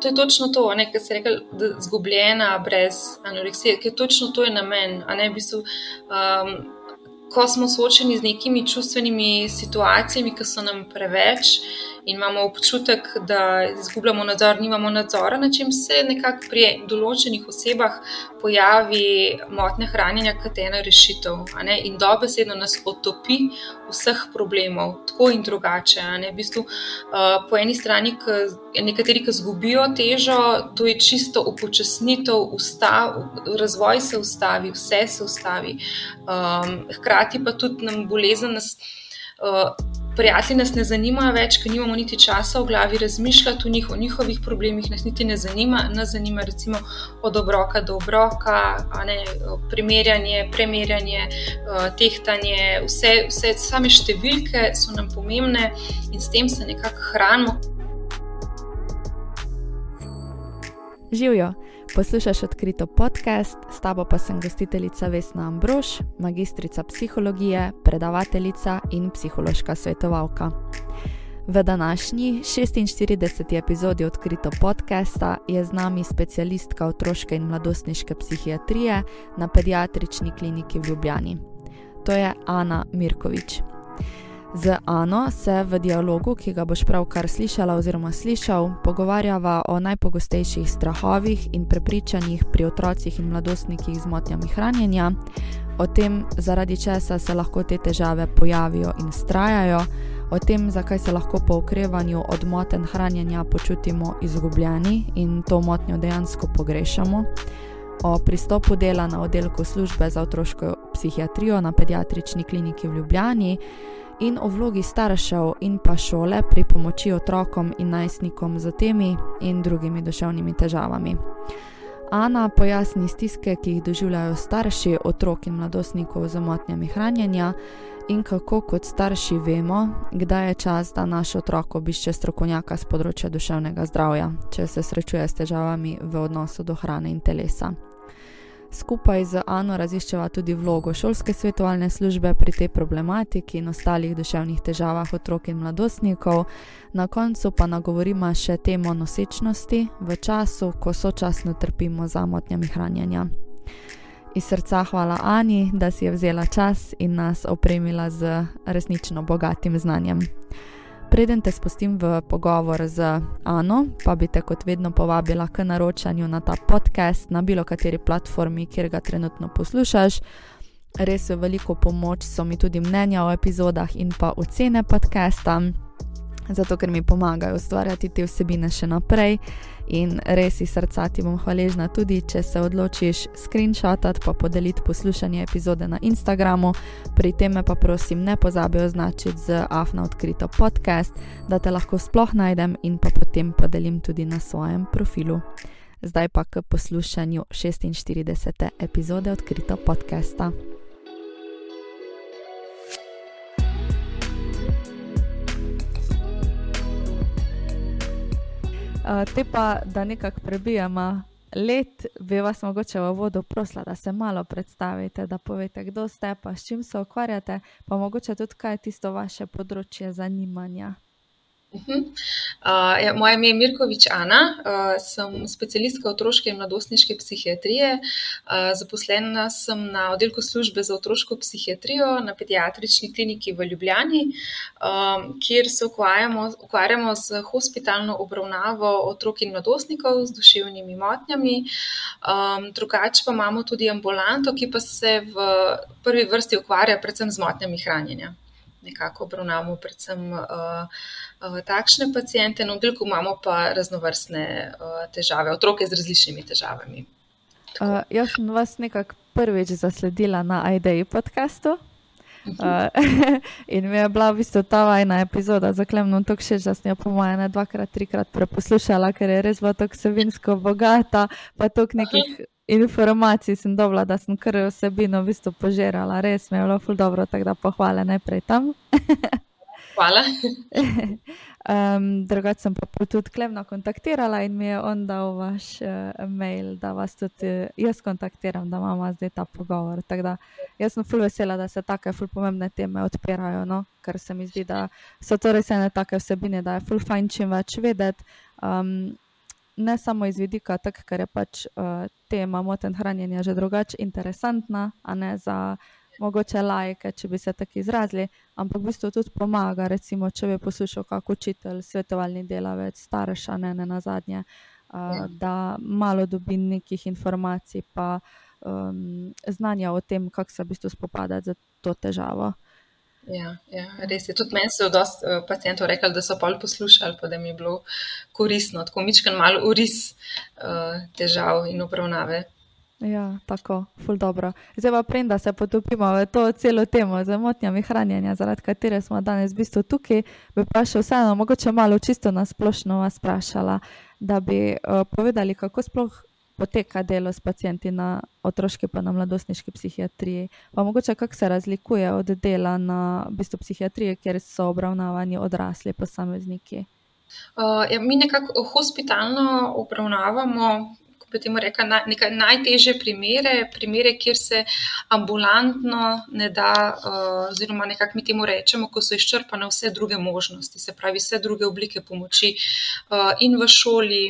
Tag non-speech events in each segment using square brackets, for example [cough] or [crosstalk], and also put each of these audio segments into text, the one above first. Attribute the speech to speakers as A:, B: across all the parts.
A: To je točno to, kar se reče, da je zgubljena brez anoreksije, ker točno to je namen. Ne, v bistvu, um, ko smo soočeni z nekimi čustvenimi situacijami, ki so nam preveč, in imamo občutek, da izgubljamo nadzor, nimamo nadzora, na čem se nekako pri določenih osebah pojavi motnja hranjenja, kot ena rešitev. In dobesedno nas otopi vseh problemov, tako in drugače. V bistvu, uh, po eni strani, ki nekateri, ki izgubijo težo, to je čisto upočasnitev, ustav, razvoj se ustavi, vse se ustavi. Um, hkrati pa tudi nam bolezen nas. Uh, prijatelji nas ne zanimajo več, ker nimamo niti časa v glavi razmišljati o, njih, o njihovih problemih, nas niti ne zanima. Nas zanima recimo od obroka do obroka, ne, primerjanje, premerjanje, uh, tehtanje, vse, vse same številke so nam pomembne in s tem se nekako hranimo.
B: Živijo. Poslušaj odkrito podcast, s tabo pa sem gostiteljica Vesna Ambrož, magistrica psihologije, predavateljica in psihološka svetovalka. V današnji 46. epizodi odkrito podcasta je z nami specialistka otroške in mladostniške psihiatrije na pediatrični kliniki v Ljubljani. To je Ana Mirkovič. Z Ano se v dialogu, ki ga boš pravkar slišala oziroma slišal, pogovarjava o najpogostejših strahovih in prepričanjih pri otrocih in mladostnikih z motnjami hranjenja, o tem, zaradi česa se lahko te težave pojavijo in strajajo, o tem, zakaj se lahko po okrevanju od moten hranjenja počutimo izgubljeni in to motnjo dejansko pogrešamo. O pristopu dela na oddelku službe za otroško psihiatrijo na pediatrični kliniki v Ljubljani, in o vlogi staršev in pa šole pri pomoči otrokom in najstnikom z temi in drugimi duševnimi težavami. Ana pojasni stiske, ki jih doživljajo starši otrok in mladostnikov z motnjami hranjenja in kako kot starši vemo, kdaj je čas, da naš otrok obišče strokovnjaka z področja duševnega zdravja, če se srečuje s težavami v odnosu do hrane in telesa. Skupaj z Ano raziščeva tudi vlogo šolske svetovalne službe pri tej problematiki in ostalih duševnih težavah otrok in mladostnikov, na koncu pa nagovorima še temo nosečnosti v času, ko sočasno trpimo za motnjami hranjenja. Iz srca hvala Ani, da si je vzela čas in nas opremila z resnično bogatim znanjem. Preden te spustim v pogovor z Ano, pa bi te kot vedno povabila k naročanju na ta podcast na bilo kateri platformi, kjer ga trenutno poslušaš. Res je veliko pomoč, so mi tudi mnenja o epizodah in pa ocene podcasta zato ker mi pomagajo ustvarjati te vsebine še naprej. In res iz srca ti bom hvaležna tudi, če se odločiš screenshotati pa podeliti poslušanje epizode na Instagramu. Pri tem pa prosim ne pozabi označiti z Afna odkrito podcast, da te lahko sploh najdem in pa potem podelim tudi na svojem profilu. Zdaj pa k poslušanju 46. epizode odkrito podcasta. Te pa, da nekako prebijamo let, bi vas mogoče v vodo prosila, da se malo predstavite, da povete, kdo ste, pa s čim se ukvarjate, pa mogoče tudi kaj je tisto vaše področje zanimanja.
A: Uh -huh. uh, ja, moje ime je Mirkovič Ana, uh, sem specialistka otroške in mladostniške psihiatrije. Uh, zaposlena sem na oddelku službe za otroško psihiatrijo na pediatrični kliniki v Ljubljani, um, kjer se ukvarjamo, ukvarjamo z hospitalno obravnavo otrok in mladostnikov z duševnimi motnjami. Um, drugače pa imamo tudi ambulanto, ki pa se v prvi vrsti ukvarja predvsem z motnjami hranjenja. Nekako obravnavamo predvsem. Uh, takšne pacijente, na oddelku imamo pa raznovrstne uh, težave, otroke z različnimi težavami.
B: Uh, jaz sem vas nekako prvič zasledila na IDEI podkastu. Uh, [laughs] in mi je bila v bistvu ta vajna epizoda, zaklemno tako še, da sem jo po mojem ne dvakrat, trikrat preposlušala, ker je res bila tako vsebinsko bogata, pa toliko nekih informacij sem dobila, da sem kar vsebino v bistvu požirala. Res mi je bilo ful dobro, tako da pohvale najprej tam. [laughs]
A: Hvala. [laughs]
B: um, Drugače sem pa tudi Klemna kontaktirala in mi je on dal vaš uh, mail, da vas tudi uh, jaz kontaktiram, da imamo zdaj ta pogovor. Da, jaz sem ful vesela, da se take ful pomembne teme odpirajo, no? ker se mi zdi, da so to res ene take vsebine, da je ful fajn čim več vedeti. Um, ne samo iz vidika tega, ker je pač uh, tema moten hranjenja že drugače interesantna, a ne za mogoče lajke, če bi se tako izrazili, ampak v bistvu tudi pomaga, recimo, če bi poslušal kako učitelj, svetovalni delavec, starš, a ne, ne na zadnje, uh, ja. da malo dobi nekih informacij, pa um, znanja o tem, kako se v bistvu spopadati z to težavo.
A: Ja, ja, res je. Tudi meni so dosta uh, pacijentov rekli, da so pol poslušali, pa da mi je bilo koristno, tako mičken malo uris uh, težav in obravnave.
B: Ja, tako, ful dobro. Zdaj pa prenda se potopimo v to celo temo z motnjami hranjenja, zaradi katere smo danes v bistvu tukaj, bi pa še vseeno mogoče malo čisto nasplošno vas vprašala, da bi uh, povedali, kako sploh poteka delo s pacijenti na otroški pa na mladostniški psihiatriji. Pa mogoče kako se razlikuje od dela na v bistvu, psihiatriji, kjer so obravnavani odrasli posamezniki.
A: Uh, ja, mi nekako hospitalno obravnavamo. Potem reka na, najtežje primere, primere, kjer se ambulantno ne da, uh, oziroma nekako mi temu rečemo, ko so izčrpane vse druge možnosti, se pravi, vse druge oblike pomoči uh, in v šoli,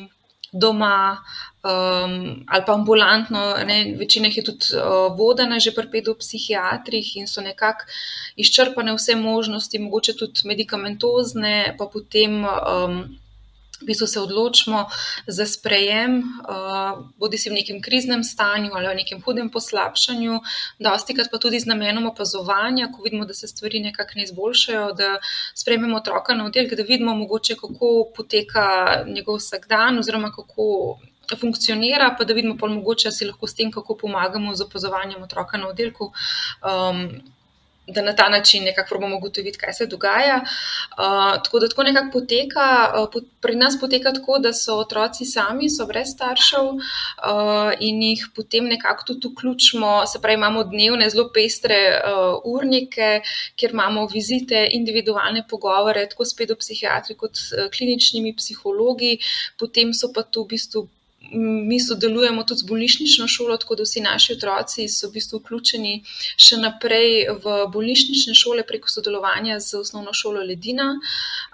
A: doma, um, ali pa ambulantno, ne, večina jih je tudi uh, vodena že pri pedopsihiatrih in so nekako izčrpane vse možnosti, mogoče tudi medicamentozne, pa potem. Um, V bistvu se odločimo za sprejem, uh, bodi si v nekem kriznem stanju ali v nekem hudem poslabšanju, dosti krat pa tudi z namenom opazovanja, ko vidimo, da se stvari nekako ne izboljšajo, da sprejmemo otroka na oddelek, da vidimo mogoče, kako poteka njegov vsakdan oziroma kako funkcionira, pa da vidimo, pa mogoče si lahko s tem, kako pomagamo z opazovanjem otroka na oddelku. Um, Da na ta način nekako probamo ugotoviti, kaj se dogaja. Uh, tako da tako nekako poteka, uh, pri nas poteka tako, da so otroci sami, so brez staršev uh, in jih potem nekako tudi vključimo. Se pravi, imamo dnevne, zelo pestre uh, urnike, kjer imamo vizite, individualne pogovore, tako s pedopsihiatri kot uh, kliničnimi psihologi, potem so pa tu v bistvu mi sodelujemo tudi z bolnišnično šolo, tako da vsi naši otroci so v bistvu vključeni še naprej v bolnišnične šole preko sodelovanja z osnovno šolo Ledina.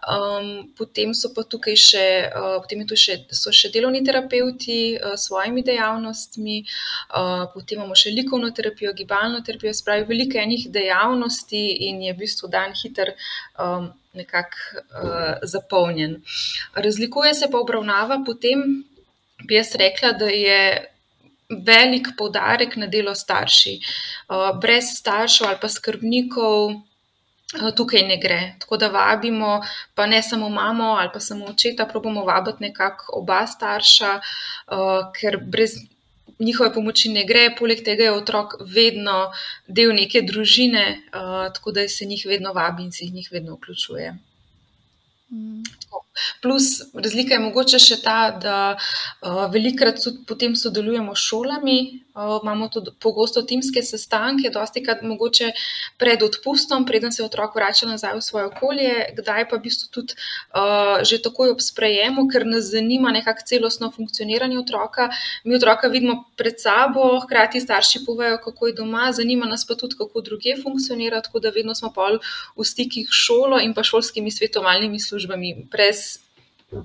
A: Um, potem so pa tukaj še, uh, potem tu še, so še delovni terapeuti uh, s svojimi dejavnostmi, uh, potem imamo še likovno terapijo, gibalno terapijo, spravi veliko enih dejavnosti in je v bistvu dan hiter. Um, Nekako uh, zapolnjen. Razlikuje se pa obravnava potem bi jaz rekla, da je velik poudarek na delo starši. Uh, brez staršev ali pa skrbnikov uh, tukaj ne gre. Tako da vabimo, pa ne samo mamo ali pa samo očeta, probamo vabiti nekako oba starša, uh, ker brez. Njihove pomoči ne gre, poleg tega je otrok vedno del neke družine, tako da se jih vedno vabi in se jih vedno vključuje. Mm. Plus, razlika je mogoče še ta, da uh, velikrat tudi potem sodelujemo s šolami, uh, imamo tudi pogosto timske sestanke, dosti krat mogoče pred odpustom, preden se otrok vrača nazaj v svoje okolje, kdaj pa v bistvu tudi uh, že takoj ob sprejemu, ker nas zanima nekako celostno funkcioniranje otroka. Mi otroka vidimo pred sabo, hkrati starši povejo, kako je doma, zanima nas pa tudi, kako druge funkcionira, tako da vedno smo pol v stikih s šolo in pa šolskimi svetovalnimi službami. Brez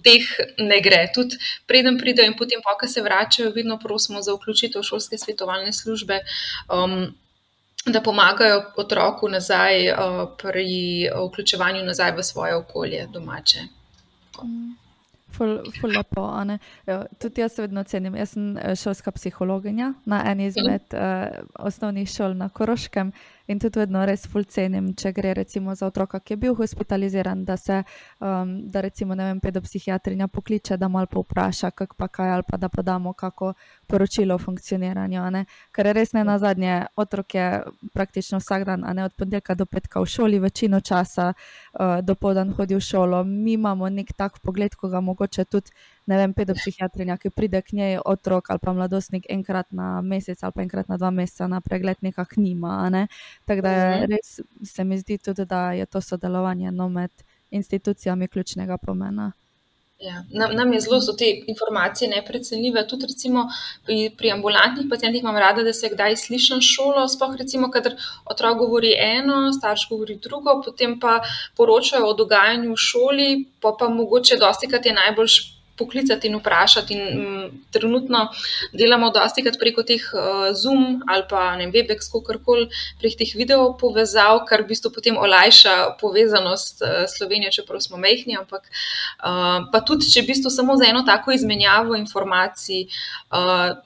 A: teh ne gre. Tudi preden pridejo in potem, ko se vračajo, vedno prosimo za vključitev šolske svetovalne službe. Um, Da pomagajo otroku nazaj uh, pri vključevanju nazaj v svoje okolje, domače.
B: Mm. Ful, ful lepo, tudi jaz vedno cenim. Jaz sem eh, šolska psihologinja na eni izmed uh, osnovnih šol na Koroškem in tudi vedno res ful cenim, če gre recimo za otroka, ki je bil hospitaliziran, da se, um, da recimo, ne vem, pedopsihiatrinja pokliče, da malo povpraša, kako pa kaj, ali pa da podamo kako poročilo o funkcioniranju. Ker je res ne na zadnje, otrok je praktično vsak dan, a ne od ponedeljka do petka v šoli, večino časa uh, do povdan hodi v šolo. Mi imamo nek tak pogled, ko ga mogoče tudi ne vem, pedopsihiatrinja, ki pride k njej otrok ali pa mladostnik enkrat na mesec ali pa enkrat na dva meseca na pregled, nekako nima. Ne? Tako da je, mhm. res se mi zdi tudi, da je to sodelovanje no, med institucijami ključnega pomena.
A: Ja, nam, nam je zelo so te informacije neprecenljive. Tudi recimo, pri, pri ambulantnih pacijentih imam rada, da se kdaj slišim šolo. Sploh recimo, kader otrok govori eno, starš govori drugo, potem pa poročajo o dogajanju v šoli, pa pa mogoče dosti krat je najbolj poklicati in vprašati. In, m, trenutno delamo dosti krat preko teh uh, Zoom ali pa ne vem, Webex, kako koli, prek teh video povezav, kar v bistvu potem olajša povezanost uh, Slovenije, čeprav smo mehni. Ampak uh, pa tudi, če v bistvu samo za eno tako izmenjavo informacij. Uh,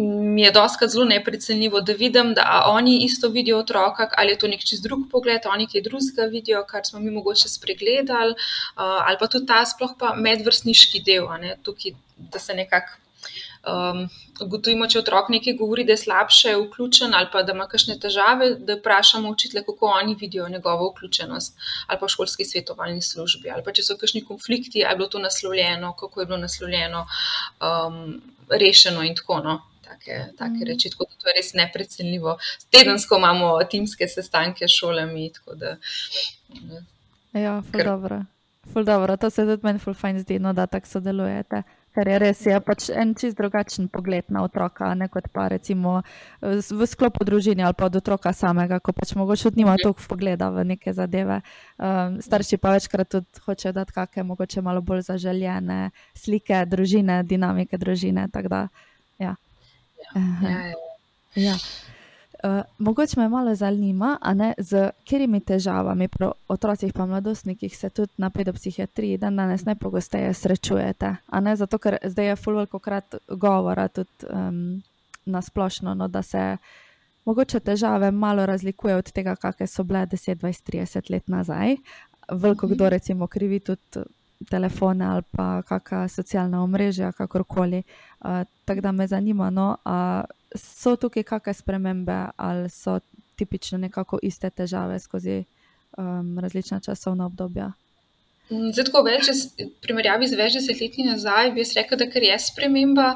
A: mi je doskrat zelo neprecenljivo, da vidim, da oni isto vidijo otroka, ali je to nek čist drug pogled, oni kaj drugega vidijo, kar smo mi mogoče spregledali, ali pa tudi ta sploh pa medvrstniški del, ne, tukaj, da se nekako. Um, ugotovimo, če otrok nekaj govori, da je slabše vključen ali pa da ima kakšne težave, da vprašamo učitele, kako oni vidijo njegovo vključenost ali pa v šolski svetovalni službi, ali pa če so kakšni konflikti, ali je bilo to naslovljeno, kako je bilo naslovljeno, um, rešeno in tako naprej. No take, take mm. reči. Tako da to je res neprecenljivo. Tedensko imamo timske sestanke s šolami. Da,
B: ja, ful ker... dobro. Ful dobro. To se tudi meni ful fajn zdi, no, da tako sodelujete. Ker je res je pač en čist drugačen pogled na otroka, ne kot pa recimo v sklopu družine ali pa od otroka samega, ko pač mogoče nima mhm. toliko pogleda v neke zadeve. Um, starši pa večkrat tudi hočejo dati kakšne, mogoče malo bolj zaželjene slike družine, dinamike družine. Da, ja. Ja, ja. Uh, mogoče me malo zanima, z katerimi težavami pri otrocih in mladostnikih se tudi na pedopsihiatriji dan danes najpogosteje srečujete. Zato, ker zdaj je fulvko krat govora tudi um, na splošno, no, da se mogoče težave malo razlikujejo od tega, kakšne so bile 10, 20, 30 let nazaj. Veliko kdo recimo krivi tudi telefone ali pa kakšna socialna omrežja, kakorkoli. Tako da me zanima, no, so tukaj kakšne spremembe ali so tipično nekako iste težave skozi um, različna časovna obdobja.
A: Mm, zdaj, tako več, v primerjavi z več desetletji nazaj, bi jaz rekel, da je sprememba.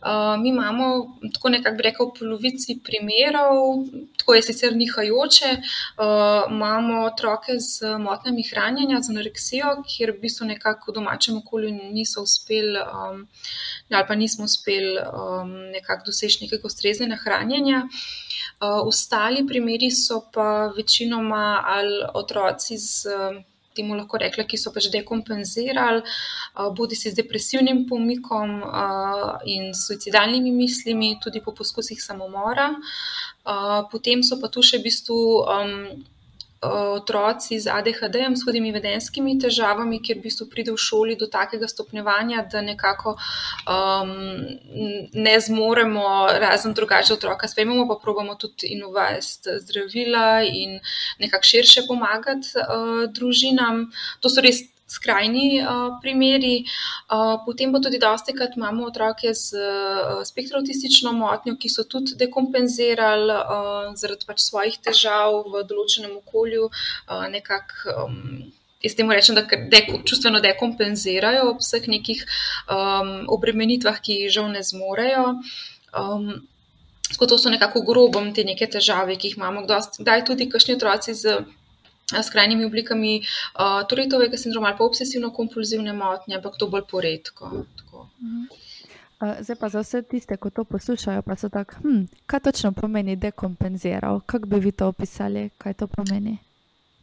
A: Uh, mi imamo, tako nekako bi rekel, polovici primerov, tako je sicer nihajoče, uh, imamo otroke z motnjami hranjenja, z anoreksijo, kjer v bistvu nekako v domačem okolju niso uspeli, um, ali pa nismo uspeli um, nekako doseči nekega ustreznega hranjenja. Uh, ostali primeri so pa večinoma ali otroci z. Um, temu lahko rekla, ki so pač dekompenzirali, bodi si z depresivnim pomikom in suicidalnimi mislimi, tudi po poskusih samomora. Potem so pa tu še v bistvu. Otroci z ADHD-jem, s hudimi vedenskimi težavami, kjer v bistvu pride v šoli do takega stopnjevanja, da nekako um, ne zmoremo razen drugače otroka sprejmemo, pa probamo tudi in uvesti zdravila in nekako širše pomagati uh, družinam. To so res skrajni uh, primeri. Uh, potem pa tudi dosti krat imamo otroke z uh, spektroautistično motnjo, ki so tudi dekompenzirali uh, zaradi pač svojih težav v določenem okolju. Uh, nekako, um, Jaz temu rečem, da deko, čustveno dekompenzirajo ob vseh nekih um, obremenitvah, ki jih žal ne zmorejo. Um, tako to so nekako grobom te neke težave, ki jih imamo. Kdaj tudi kakšni otroci z s krajnimi oblikami uh, Turitovega sindroma ali pa obsesivno-kompulzivne motnje, ampak to bolj poredko.
B: Mhm. Zdaj pa za vse tiste, ki to poslušajo, pa so tako, hm, kaj točno pomeni dekompenziral? Kako bi vi to opisali, kaj to pomeni?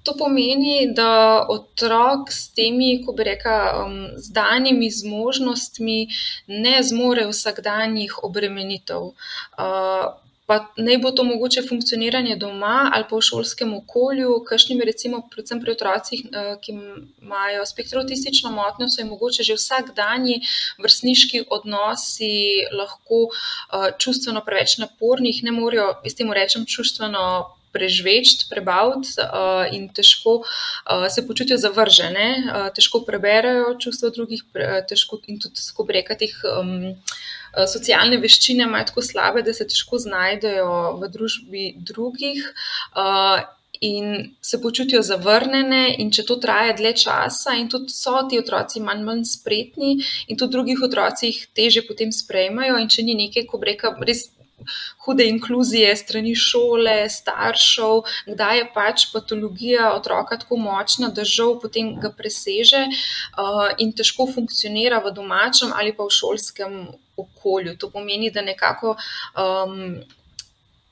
A: To pomeni, da otrok s temi, ko bi rekla, um, zdanimi zmožnostmi ne zmore vsakdanjih obremenitev. Uh, pa naj bo to mogoče funkcioniranje doma ali pa v šolskem okolju, kakšnimi, recimo, predvsem pri otrocih, eh, ki imajo spektroautistično motnjo, so jim mogoče že vsakdanji vrstniški odnosi lahko uh, čustveno preveč naporni, ne morejo, s tem rečem, čustveno. Prežvečiti, prebaviti uh, in težko uh, se počutijo zavržene, uh, težko preberejo čustva drugih, pre, težko in tudi, kako bi rekel, teh. Um, Eh, socialne veščine imajo tako slabe, da se težko znajdejo v družbi drugih. Uh, In se počutijo zavrnjene, in če to traja dlje časa, in tudi so ti otroci manj, manj spretni, in tudi drugih otroci jih teže potem sprejmajo. In če ni nekaj, ko reka, res hude inkluzije strani šole, staršev, kdaj je pač patologija otroka tako močna, da žal potem ga preseže uh, in težko funkcionira v domačem ali pa v šolskem okolju. To pomeni, da nekako. Um,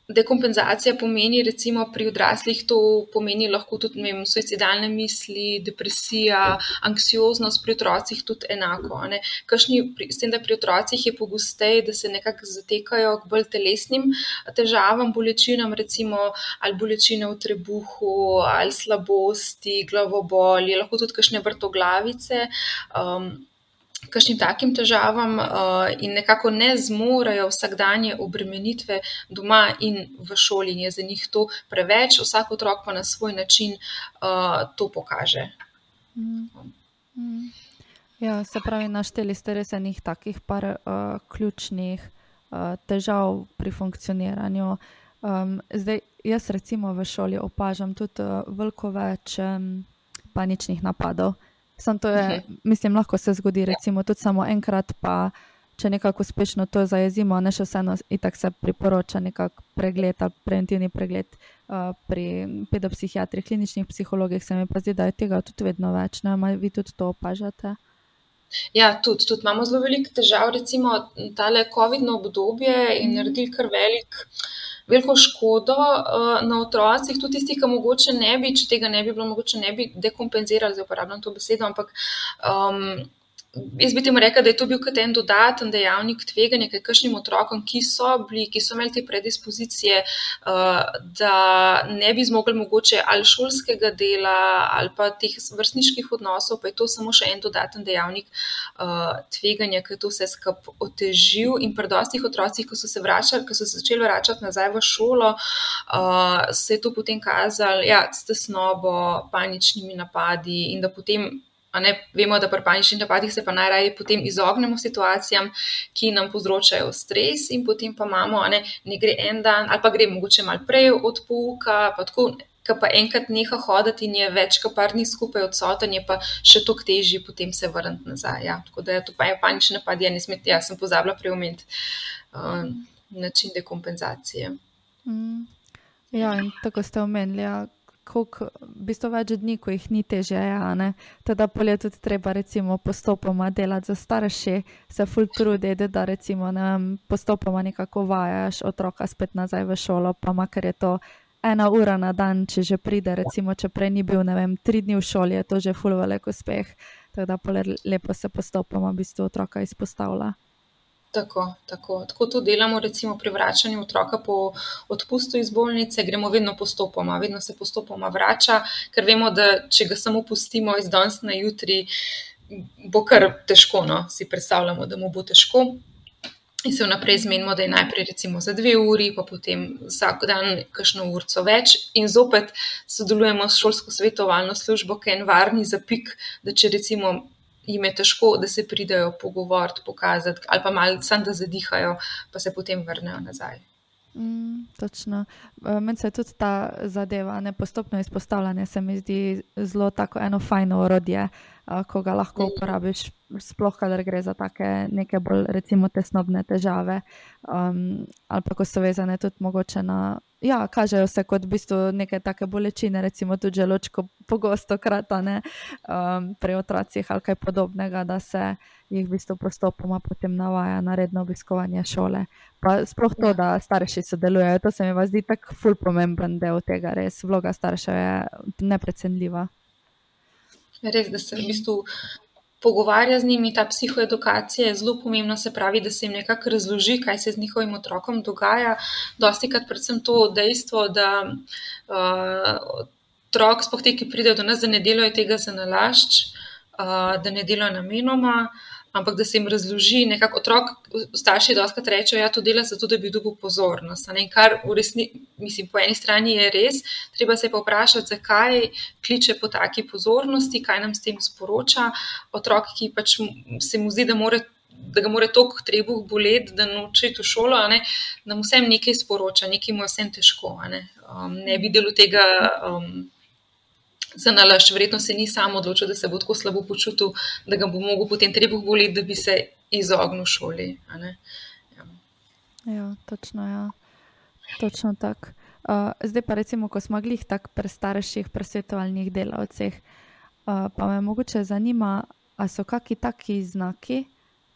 A: dekompenzacija pomeni, recimo pri odraslih, to pomeni lahko tudi vem, suicidalne misli, depresija, anksioznost, pri otrocih tudi enako. Kašni, pri, s tem, da pri otrocih je pogosteje, da se nekako zatekajo k bolj telesnim težavam, bolečinam, recimo ali bolečine v trebuhu, ali slabosti, glavobolje, lahko tudi kakšne vrtoglavice. Um, kakšnim takim težavam uh, in nekako ne zmorejo vsakdanje obremenitve doma in v šoli, in je za njih to preveč, vsak otrok pa na svoj način uh, to pokaže.
B: Ja, se pravi, našteli ste res enih takih par uh, ključnih uh, težav pri funkcioniranju. Um, zdaj, jaz recimo v šoli opažam tudi uh, veliko več um, paničnih napadov. Sam to je, mhm. mislim, lahko se zgodi, recimo, tudi samo enkrat, pa če nekako uspešno to zajezimo, ne še vseeno, itak se priporoča nekako pregled ali preventivni pregled uh, pri pedopsihiatrih, kliničnih psihologih, se mi pa zdi, da je tega tudi vedno več. Ne, vi tudi to opažate?
A: Ja, tudi, tudi imamo zelo veliko težav, recimo, tale COVID-no obdobje in mhm. naredili kar velik veliko škodo uh, na otrocih, tudi tisti, ki mogoče ne bi, če tega ne bi bilo, mogoče ne bi dekompenzirali, zdaj uporabljam to besedo, ampak. Um, Jaz bi temu rekel, da je to bil kot en dodaten dejavnik tveganja, kaj kakšnim otrokom, ki so bili, ki so imeli te predispozicije, uh, da ne bi zmogli mogoče ali šolskega dela ali pa teh vrstniških odnosov, pa je to samo še en dodaten dejavnik uh, tveganja, ki je to vse skupaj otežil. In pri dostih otrocih, ko so se vračali, ko so se začeli vračati nazaj v šolo, uh, se je to potem kazalo ja, s tesnobo, paničnimi napadi in da potem. Ne, vemo, da pri paničnih napadih se pa najraje potem izognemo situacijam, ki nam povzročajo stres, in potem pa imamo, ne, ne gre en dan, ali pa gre mogoče malo prej od pouka, pa tako, ki pa enkrat neha hoditi in je več, kot par dni skupaj odsoten, je pa še toliko težje potem se vrniti nazaj. Ja. Tako da je to pa je panični napad, ja, ne smete, jaz sem pozabila preumeti uh, način dekompenzacije. Mm.
B: Ja, in tako ste omenili. Ja koliko, v bistvu več dni, ko jih ni teže, ja, teda polje tudi treba recimo, postopoma delati za starše, se ful trudi, da recimo, ne vem, postopoma nekako vajaš otroka spet nazaj v šolo, pa makar je to ena ura na dan, če že pride, recimo, če prej ni bil, ne vem, tri dni v šoli, je to že ful velik uspeh, teda polje lepo se postopoma v bistvu otroka izpostavlja.
A: Tako, tako, tako to delamo, recimo pri vračanju otroka po odpustu iz bolnice, gremo vedno postopoma, vedno se postopoma vrača, ker vemo, da če ga samo pustimo iz danes na jutri, bo kar težko. No? Si predstavljamo, da mu bo težko. In se vnaprej zmenimo, da je najprej recimo za dve uri, pa potem vsak dan kakšno urco več, in zopet sodelujemo s šolsko svetovalno službo, ki je varni zapik, da če recimo jim je težko, da se pridejo pogovoriti, pokazati, ali pa malo samo da zadihajo, pa se potem vrnejo nazaj.
B: Mm, točno. Meni se tudi ta zadeva, ne postopno izpostavljanje, se mi zdi zelo tako eno fajno orodje, ko ga lahko mm. uporabiš, sploh, kadar gre za take neke bolj, recimo, tesnobne težave, um, ali pa ko so vezane tudi mogoče na ja, kažejo se kot v bistvu neke take bolečine, recimo tudi želočko, pogosto kratane um, pri otrocih ali kaj podobnega, da se jih v bistvu postopoma potem navaja na redno obiskovanje šole. Pa sploh to, da starši sodelujejo, to se mi zdi tako ful pomemben del tega, res vloga staršev je neprecenljiva.
A: Res, da se v bistvu pogovarja z njimi, ta psihoedukacija je zelo pomembna, se pravi, da se jim nekako razloži, kaj se z njihovim otrokom dogaja. Dosti krat predvsem to dejstvo, da uh, otrok, spoh te, ki pridejo do nas, da ne delajo tega za nalašč, uh, da ne delajo namenoma. Uh, ampak da se jim razloži, nekako otrok, starši doskrat rečejo, ja, to dela zato, da bi dobil pozornost. Kar v resnici, mislim, po eni strani je res, treba se pa vprašati, zakaj kliče po taki pozornosti, kaj nam s tem sporoča. Otrok, ki pač se mu zdi, da more. Da ga mora toliko trebuh boleti, da noče iti v šolo, ne, da mu vsem nekaj sporoča, nekaj mu je vsem težko. Ne, um, ne bi delo tega um, za nalašč. Verjetno se ni samo odločil, da se bo tako slabo počutil, da ga bo mogel potem trebuh boleti, da bi se izognil šoli.
B: Ja. ja, točno, ja. točno tako. Uh, zdaj pa recimo, ko smo glih tako pri starših, pri svetovalnih delavcih, uh, pa me mogoče zanima, ali so kakšni taki znaki,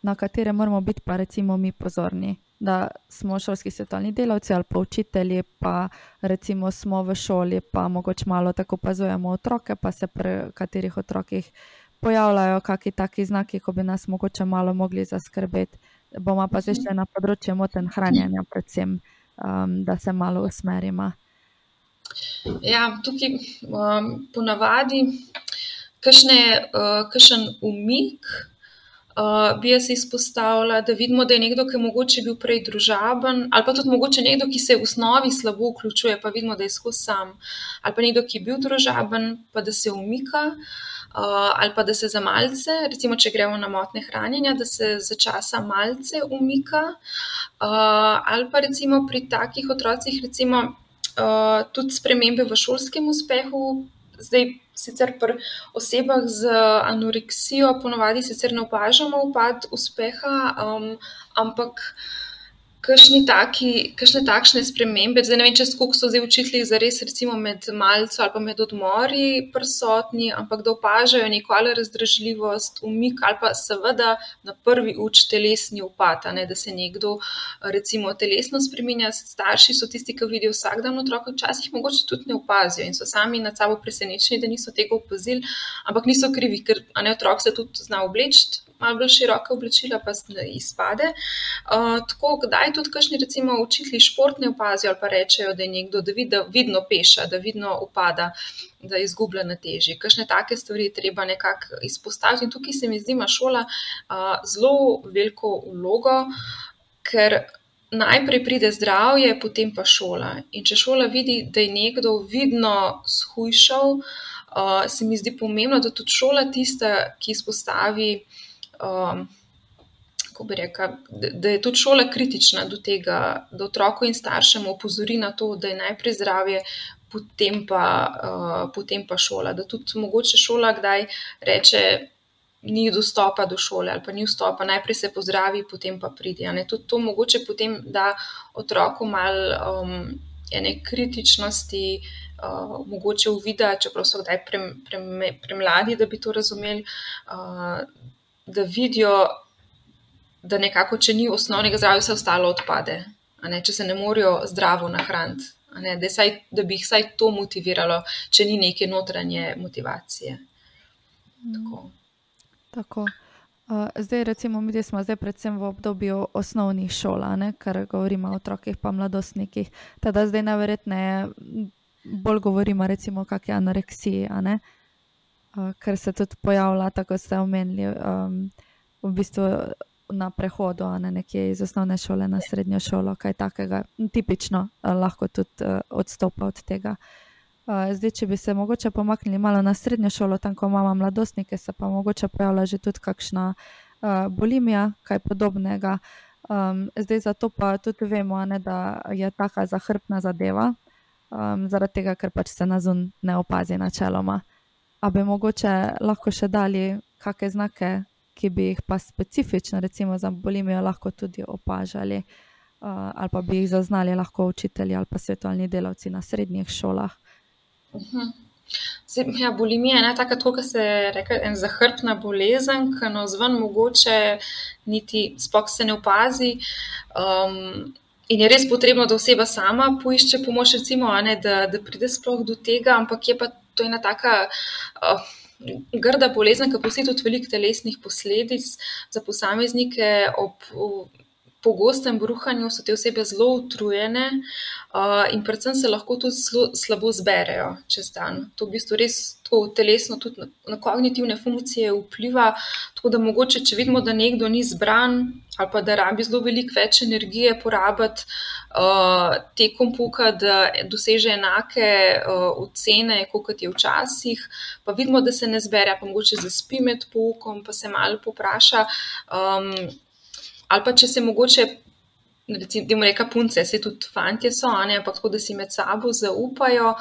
B: na katere moramo biti pa recimo mi pozorni, da smo šolski svetovni delavci ali pa učitelji, pa recimo smo v šoli, pa mogoče malo tako opazujemo otroke, pa se pri katerih otrokih pojavljajo kakšni taki znaki, ko bi nas mogoče malo mogli zaskrbeti. Bomo pa zdaj še na področju moten hranjenja, predvsem, um, da se malo usmerimo.
A: Ja, tukaj um, ponavadi, kakšen uh, umik uh, bi jaz izpostavila, da vidimo, da je nekdo, ki je mogoče bil prej družaben, ali pa tudi mogoče nekdo, ki se v osnovi slabo vključuje, pa vidimo, da je skozi sam, ali pa nekdo, ki je bil družaben, pa da se umika. Uh, ali pa da se za malce, recimo, če gremo na motne hranjenja, da se za časa malce umika, uh, ali pa recimo pri takih otrocih, recimo, uh, tudi spremembe v šolskem uspehu, zdaj sicer pri osebah z anoreksijo ponovadi ne opažamo upad uspeha, um, ampak kakšni taki, kakšne takšne spremembe. Zdaj ne vem, če so zdaj učitelji za res, recimo med malce ali pa med odmori prisotni, ampak da opažajo neko ali razdražljivost, umik ali pa seveda na prvi uč telesni upad, ne, da se nekdo recimo telesno spremenja. Starši so tisti, ki vidijo vsak dan otroka, včasih mogoče tudi ne opazijo in so sami nad sabo presenečeni, da niso tega opazili, ampak niso krivi, ker ne otrok se tudi zna obleči malo bolj široke oblačila, pa izpade. Uh, tako, kdaj tudi kakšni, recimo, učitelji športne opazijo ali pa rečejo, da je nekdo, da, vid, da vidno peša, da vidno upada, da izgublja na teži. Kakšne take stvari treba nekako izpostaviti. In tukaj se mi zdi, ima šola uh, zelo veliko vlogo, ker. Najprej pride zdravje, potem pa šola. In če šola vidi, da je nekdo vidno shujšal, uh, se mi zdi pomembno, da tudi šola tista, ki izpostavi um, rekel, da, da je tudi šola kritična do tega, da otroku in staršem opozori na to, da je najprej zdravje, potem pa, uh, potem pa šola. Da tudi mogoče šola kdaj reče. Ni dostopa do šole, ali pa ni vstopa, najprej se pozdravi, potem pa pridi. Tudi to mogoče potem da otroku malo um, ene kritičnosti, uh, mogoče uvida, čeprav so kdaj premladi, pre, pre da bi to razumeli, uh, da vidijo, da nekako, če ni osnovnega zdravja, vse ostalo odpade. Če se ne morejo zdravo nahraniti, da, saj, da bi jih vsaj to motiviralo, če ni neke notranje motivacije. Tako.
B: Tako. Uh, zdaj, recimo, mi smo zdaj predvsem v obdobju osnovnih šol, kar govorimo o otrokih, pa mladostnikih. Teda zdaj najverjetneje bolj govorimo recimo, o kakšni anoreksiji. Uh, ker se tudi pojavlja, tako ste omenili, um, v bistvu na prehodu, ne nekje iz osnovne šole na srednjo šolo, kaj takega, tipično uh, lahko tudi uh, odstopa od tega. Uh, zdaj, če bi se mogoče pomaknili malo na srednjo šolo, tam, ko imamo mladostnike, se pa mogoče pojavlja že tudi kakšna uh, bulimija, kaj podobnega. Um, zdaj, zato pa tudi vemo, ne, da je taka zahrbna zadeva, um, zaradi tega, ker pač se nazun ne opazi načeloma. A bi mogoče lahko še dali kakšne znake, ki bi jih pa specifično, recimo za bolimijo, lahko tudi opažali, uh, ali pa bi jih zaznali lahko učitelji ali pa svetovni delavci na srednjih šolah.
A: Mhm. Se, ja, bulimija je ena taka, kot se reče, en zahrbna bolezen, ki no zven mogoče niti spok se ne opazi. Um, in je res potrebno, da oseba sama poišče pomoč, recimo, ne, da, da pride sploh do tega, ampak je pa to je ena taka uh, grda bolezen, ki pusti tudi veliko telesnih posledic za posameznike. Ob pogostem bruhanju so te osebe zelo utrujene uh, in predvsem se lahko tudi slo, slabo zberejo čez dan. To v bistvu res tako telesno, tudi na, na kognitivne funkcije vpliva. Tako da mogoče, če vidimo, da nekdo ni zbran ali pa da rabi zelo veliko več energije porabiti uh, tekom puka, da doseže enake uh, ocene, kot je včasih, pa vidimo, da se ne zbere, pa mogoče zaspi med pukom, pa se malo popraša. Ali pa če se mogoče recimo, reka punce, se tudi fantje so, ne, ampak tako, da si med sabo zaupajo.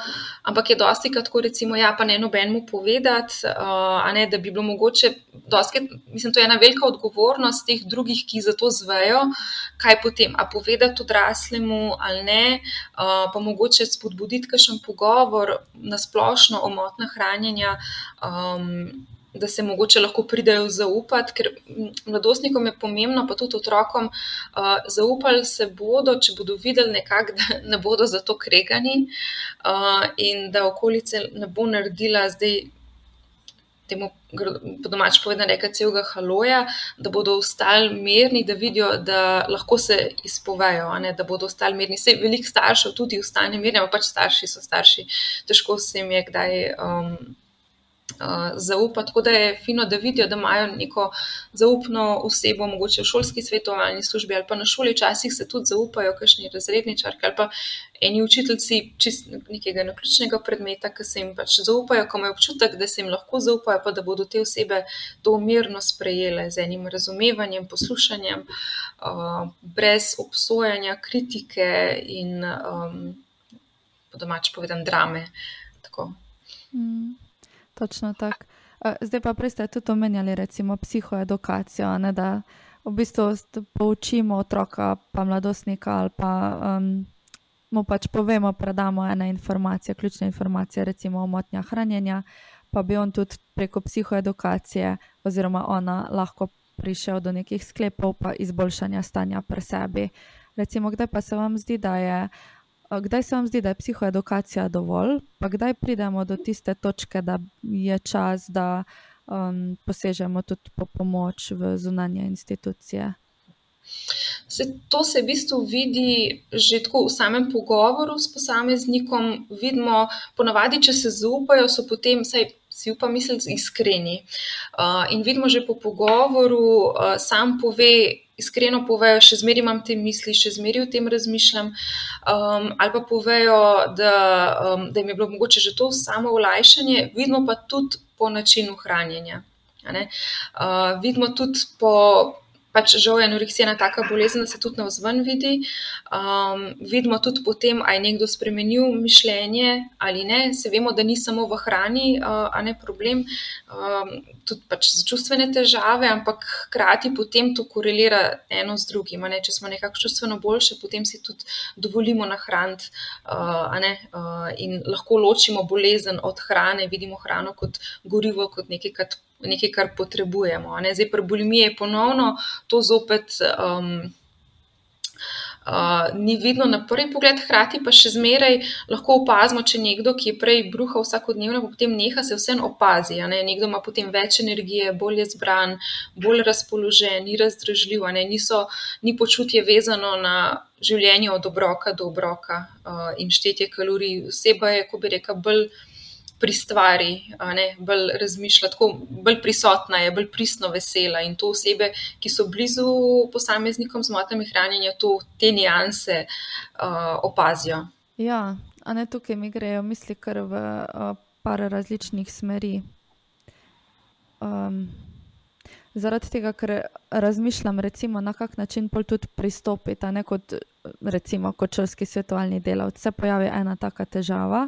A: Ampak je dosti kratko, recimo, ja, pa ne nobenemu povedati, uh, ne, da bi bilo mogoče, dosti, mislim, to je ena velika odgovornost teh drugih, ki za to zvejo, kaj potem, a povedati odraslemu ali ne, uh, pa mogoče spodbuditi kakšen pogovor na splošno o motnah hranjenja. Um, da se mogoče lahko pridejo zaupati, ker mladostnikom je pomembno, pa tudi otrokom, uh, zaupali se bodo, če bodo videli nekako, da [laughs] ne bodo za to kregani uh, in da okolice ne bo naredila zdaj. Temu, po domač povedano, reka celega haloja, da bodo ostali mirni, da vidijo, da lahko se izpovejo, ne, da bodo ostali mirni. Vse veliko staršev tudi ostane ampak pač starši so starši, težko se jim je kdaj. Um, uh, zaupati. Tako da je fino, da vidijo, da imajo neko zaupno osebo, mogoče v šolski svetovalni službi ali pa na šoli, včasih se tudi zaupajo, kakšni razredničarki ali pa eni učiteljci nekega naključnega predmeta, ki se jim pač zaupajo, ko imajo občutek, da se jim lahko zaupajo, pa da bodo te osebe to mirno sprejele z enim razumevanjem, poslušanjem, uh, brez obsojanja, kritike in um, po domač povedan drame. Tako.
B: Mm. Točno tako. Zdaj pa prej ste tudi omenjali, recimo, psihoedukacijo, ne, da v bistvu poučimo otroka, pa mladostnika, ali pa um, mu pač povemo, predamo ene informacije, ključne informacije, recimo o motnjah hranjenja, pa bi on tudi preko psihoedukacije, oziroma ona, lahko prišel do nekih sklepov, pa izboljšanja stanja pri sebi. Recimo, kdaj pa se vam zdi, da je. Kdaj se vam zdi, da je psihoedukacija dovolj, pa kdaj pridemo do tiste točke, da je čas, da um, posežemo tudi po pomoč v zunanje institucije?
A: Se, to se v bistvu vidi že tako v samem pogovoru s posameznikom. Vidimo, ponavadi, če se zaupajo, so potem, saj si upam, misliti iskreni. Uh, in vidimo že po pogovoru, uh, sam pove iskreno povejo, še zmeraj imam te misli, še zmeraj o tem razmišljam, um, ali pa povejo, da, um, da jim je bilo mogoče že to samo olajšanje, vidimo pa tudi po načinu hranjenja. Uh, vidimo tudi po pač žal je anoreksija ena taka bolezen, da se tudi na vzven vidi. Um, vidimo tudi potem, ali je nekdo spremenil mišljenje ali ne. Se vemo, da ni samo v hrani, uh, a ne problem, um, tudi pač za čustvene težave, ampak hkrati potem to korelira eno z drugim. Ne? Če smo nekako čustveno boljše, potem si tudi dovolimo nahraniti uh, uh, in lahko ločimo bolezen od hrane, vidimo hrano kot gorivo, kot nekaj, kar nekaj, kar potrebujemo. Ne? Zdaj, pri bulimiji je ponovno to zopet. Um, Uh, ni vidno na prvi pogled, hkrati pa še zmeraj lahko opazimo, če nekdo, ki je prej bruhal vsakodnevno, potem neha, se vseeno opazi. Nekdo ima potem več energije, bolj je zbran, bolj razpoložen, ni razdržljiv, Niso, ni počutje vezano na življenje od obroka do obroka uh, in štetje kalorij. Oseba je, ko bi rekel, bolj pri stvari, ne, bolj razmišlja, tako bolj prisotna je, bolj pristno vesela. In to osebe, ki so blizu posameznikom z motnjami hranjenja, to, te nianse uh, opazijo.
B: Ja, a ne tukaj mi grejo misli kar v uh, par različnih smeri. Um, zaradi tega, ker razmišljam, recimo, na kak način pol tudi pristopiti, ne kot recimo kot črski svetovalni delavci. Se pojavi ena taka težava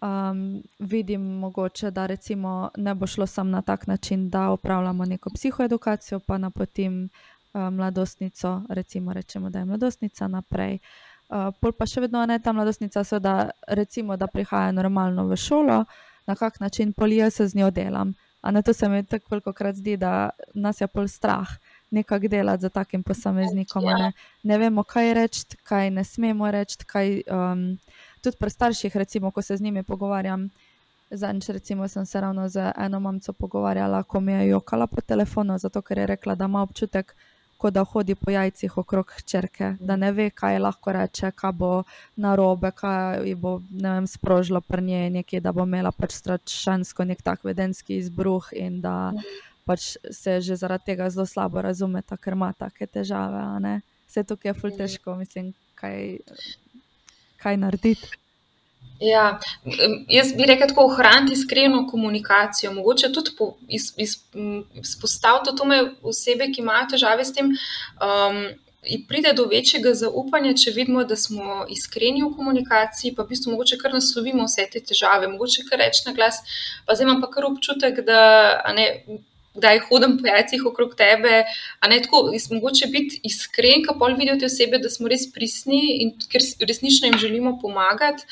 B: um, vidim, mogoče, da recimo ne bo šlo samo na tak način, da upravljamo neko psihoedukacijo, pa napotim uh, mladostnico, recimo, rečemo, da je mladostnica naprej. Uh, pol pa še vedno ne ta mladostnica, seveda, recimo, da prihaja normalno v šolo, na kak način pol jaz se z njo delam. A na to se mi tako velikokrat zdi, da nas je pol strah nekako delati z takim posameznikom. Ne, ne vemo, kaj reči, kaj ne smemo reči, kaj. Um, tudi pri starših, recimo, ko se z njimi pogovarjam. Zadnjič, recimo, sem se ravno z eno mamico pogovarjala, ko mi je jokala po telefonu, zato ker je rekla, da ima občutek, kot da hodi po jajcih okrog črke, da ne ve, kaj lahko reče, kaj bo na robe, kaj bo vem, sprožilo pri njej, nekaj, da bo imela pač strašansko nek tak vedenski izbruh in da pač se že zaradi tega zelo slabo razume, ker ima take težave. Vse tukaj je ful težko, mislim, kaj kaj narediti.
A: Ja, jaz bi rekel, tako ohraniti iskreno komunikacijo, mogoče tudi izpostaviti to me osebe, ki imajo težave s tem. Um, In pride do večjega zaupanja, če vidimo, da smo iskreni v komunikaciji, pa v bistvu mogoče kar naslovimo vse te težave, mogoče kar reči na glas. Pa zdaj imam pa kar občutek, da ne, kdaj hodim po jajcih okrog tebe. Ne, tako, mogoče biti iskren, ko pol vidijo te osebe, da smo res pristni in ker resnično jim želimo pomagati.